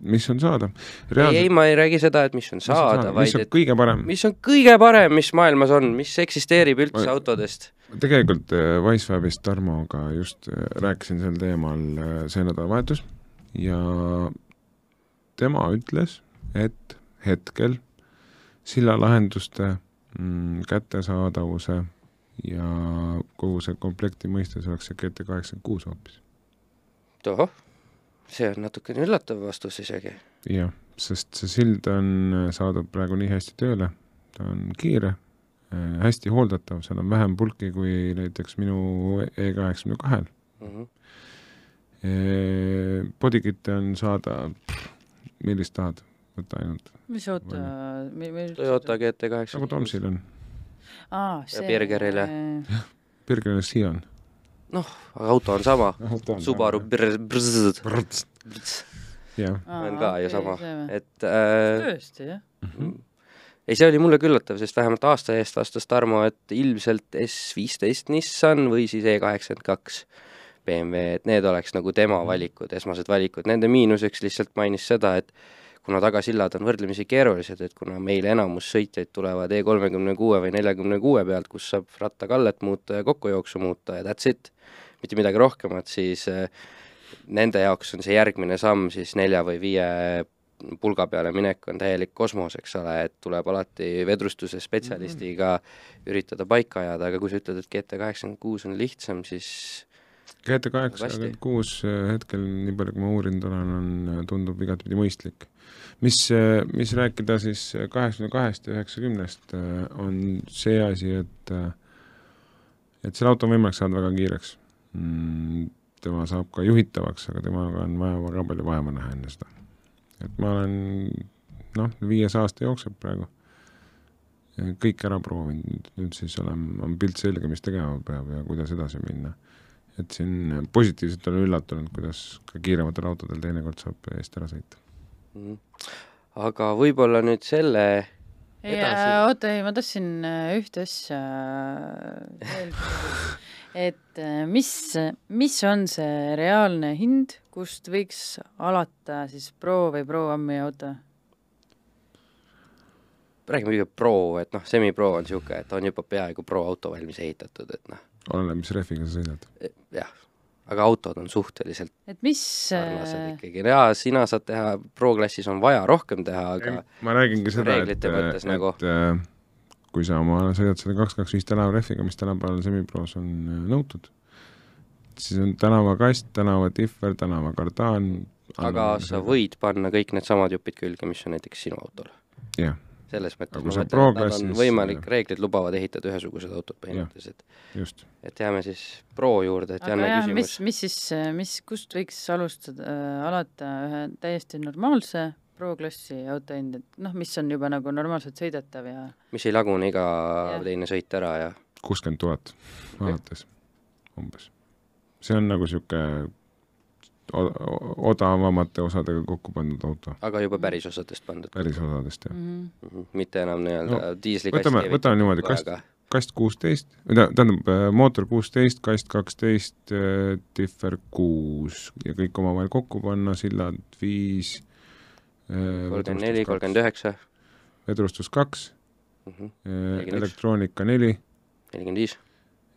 mis on saada. ei, ei, ma ei räägi seda, et mis on saada, vaid mis on kõige parem? mis on kõige parem, mis maailmas on, mis eksisteerib üldse ma... autodest? tegelikult äh, Wicewebist Tarmoga just äh, rääkisin sel teemal äh, see nädalavahetus ja tema ütles, et hetkel sillalahenduste mm, kättesaadavuse ja kogu see komplekti mõistes oleks see GT kaheksakümmend kuus hoopis. tohoh see on natukene üllatav vastus isegi. jah, sest see sild on saadud praegu nii hästi tööle, ta on kiire äh,, hästi hooldatav, seal on vähem pulki kui näiteks minu E kaheksakümne kahel Mm -hmm. Bodykit'e on saada, millist tahad, võta ainult. mis auto, Toyota GT kaheksa. nagu Tomsil on. aa, see. Birgerile. Birgeril Sion. noh, aga auto on sama. Subaru Brz. jah. on ka ju sama, et äh, tõesti, jah mm. ei, see oli mulle üllatav, sest vähemalt aasta eest vastas Tarmo, et ilmselt S15 Nissan või siis E kaheksakümmend kaks BMW, et need oleks nagu tema valikud, esmased valikud, nende miinuseks lihtsalt mainis seda, et kuna tagasillad on võrdlemisi keerulised, et kuna meil enamus sõitjaid tulevad E kolmekümne kuue või neljakümne kuue pealt, kus saab rattakallet muuta ja kokkujooksu muuta ja that's it, mitte midagi rohkemat, siis äh, nende jaoks on see järgmine samm siis nelja või viie pulga peale minek on täielik kosmos, eks ole, et tuleb alati vedrustuse spetsialistiga üritada paika ajada, aga kui sa ütled, et GT kaheksakümmend kuus on lihtsam, siis GT kaheksakümmend kuus hetkel, nii palju kui ma uurinud olen, on, tundub igatpidi mõistlik. mis, mis rääkida siis kaheksakümne kahest ja üheksakümnest, on see asi, et et selle auto on võimalik saada väga kiireks mm,. tema saab ka juhitavaks, aga temaga on vaja väga palju vaeva näha enne seda. et ma olen noh, viies aasta jookseb praegu, kõik ära proovinud, nüüd siis olen, on pilt selge, mis tegema peab ja kuidas edasi minna et siin positiivselt olen üllatunud, kuidas ka kiirematel autodel teinekord saab eest ära sõita. Mm.. aga võib-olla nüüd selle ei, oota, ei, ma tahtsin äh, ühte asja veel et äh, mis, mis on see reaalne hind, kust võiks alata siis Pro või Pro Ammi auto? räägime kõigepealt Pro, et noh, semi-Pro on niisugune, et on juba peaaegu Pro auto valmis ehitatud, et noh oleneb, mis rehviga sa sõidad. jah, aga autod on suhteliselt et mis sarnased äh, ikkagi, jaa, sina saad teha, Pro-klassis on vaja rohkem teha, aga ma räägingi seda, et, et nagu... Äh, kui sa oma sõidad selle kaks, kaks, viis tänavarehviga, mis tänapäeval semipros on äh, nõutud, siis on tänavakast, tänavatiffer, tänavakardan aga sa võid panna kõik needsamad jupid külge, mis on näiteks sinu autol. jah selles mõttes ma mõtlen, et nad on võimalik, reeglid lubavad ehitada ühesugused autod põhimõtteliselt. et jääme siis Pro juurde, et Janne küsimus. mis, mis siis, mis, kust võiks alustada äh,, alata ühe täiesti normaalse Pro-klassi auto hind, et noh, mis on juba nagu normaalselt sõidetav ja mis ei lagune iga ja. teine sõit ära ja kuuskümmend tuhat alates umbes. see on nagu niisugune odavamate osadega kokku pandud auto. aga juba päris osadest pandud? päris osadest, jah mm. -hmm. mitte enam nii-öelda no, diislikast võtame, võtame niimoodi, kast, kast kuusteist, tähendab, äh, mootor kuusteist, kast kaksteist, äh, differ kuus ja kõik omavahel kokku panna, sillad viis, äh, kolmkümmend neli, kolmkümmend üheksa. vedrustus kaks, Mhm. elektroonika neli. nelikümmend viis.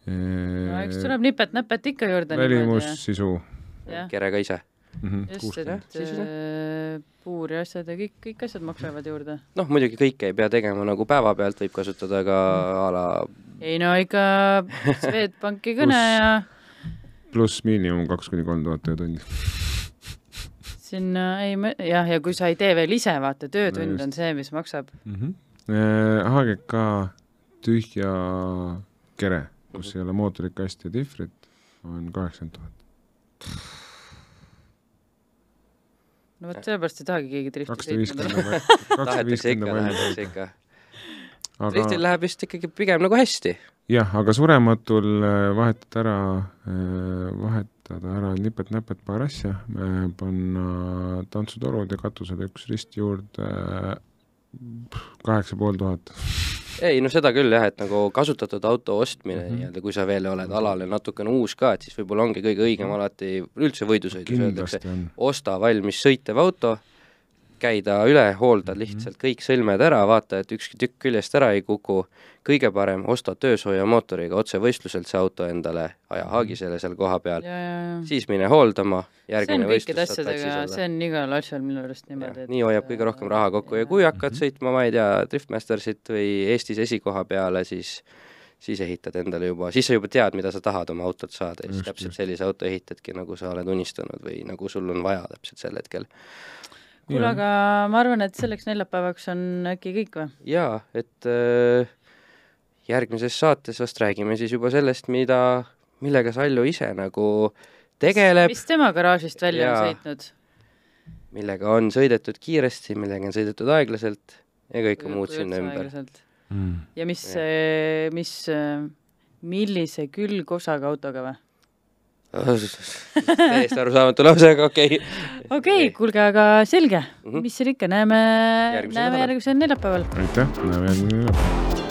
no eks tuleb nipet-näpet ikka juurde. välimus, sisu kere ka ise mm. -hmm. just, et äh, puur ja asjad ja kõik, kõik asjad maksavad juurde. noh, muidugi kõike ei pea tegema nagu päevapealt, võib kasutada ka a la ei no ikka Swedbanki kõne ja pluss miinimum kaks kuni kolm tuhat töötundi sinna ei, jah, ja kui sa ei tee veel ise, vaata, töötund no on see, mis maksab mm. -hmm. HGK tühja kere, kus mm -hmm. ei ole mootorit, kasti ja dihvrit, on kaheksakümmend tuhat no vot sellepärast ei tahagi keegi drifti kakssada viiskümmend tahetakse ikka, tahetakse ikka. aga... driftil läheb vist ikkagi pigem nagu hästi. jah, aga surematul äh, vahetada ära, äh, vahetada ära nipet-näpet paar asja, äh, panna tantsutorud ja katusele üks rist juurde, kaheksa pool tuhat ei no seda küll jah, et nagu kasutatud auto ostmine mm -hmm. nii-öelda, kui sa veel oled alale natukene uus ka, et siis võib-olla ongi kõige õigem mhm. alati, üldse võidusõidus öeldakse, osta valmis sõitev auto käida üle, hoolda mhm. lihtsalt kõik sõlmed ära, vaata, et ükski tükk küljest ära ei kuku, kõige parem, osta töösoojamootoriga otse võistluselt see auto endale, aja haagisele seal kohapeal, siis mine hooldama, järgmine võistlus saad platsis olla. see on igal asjal minu arust niimoodi, et nii hoiab kõige rohkem raha kokku ja kui hakkad sõitma, ma ei tea, Driftmastersit või Eestis esikoha peale, siis siis ehitad endale juba, siis sa juba tead, mida sa tahad oma autot saada ja siis täpselt sellise auto ehitadki, nagu sa oled unistanud või nagu sul on vaja täpselt sel hetkel. Kuule, aga ma arvan, et selleks neljapäevaks on äkki kõik või? jaa, et äh, järgmises saates vast räägime siis juba sellest, mida, millega Sallu ise nagu tegeleb, mis tema garaažist välja Jaa. on sõitnud? millega on sõidetud kiiresti, millega on sõidetud aeglaselt ja kõike muud sinna ümber. mm. ja mis mis, millise külgosaga autoga või? Täiesti arusaamatu lause, aga okei okay.. okei okay,, kuulge, aga selge mm. -hmm. mis seal ikka, näeme, Järgmisel näeme järgmisel neljapäeval. aitäh, näeme järgmine nädal.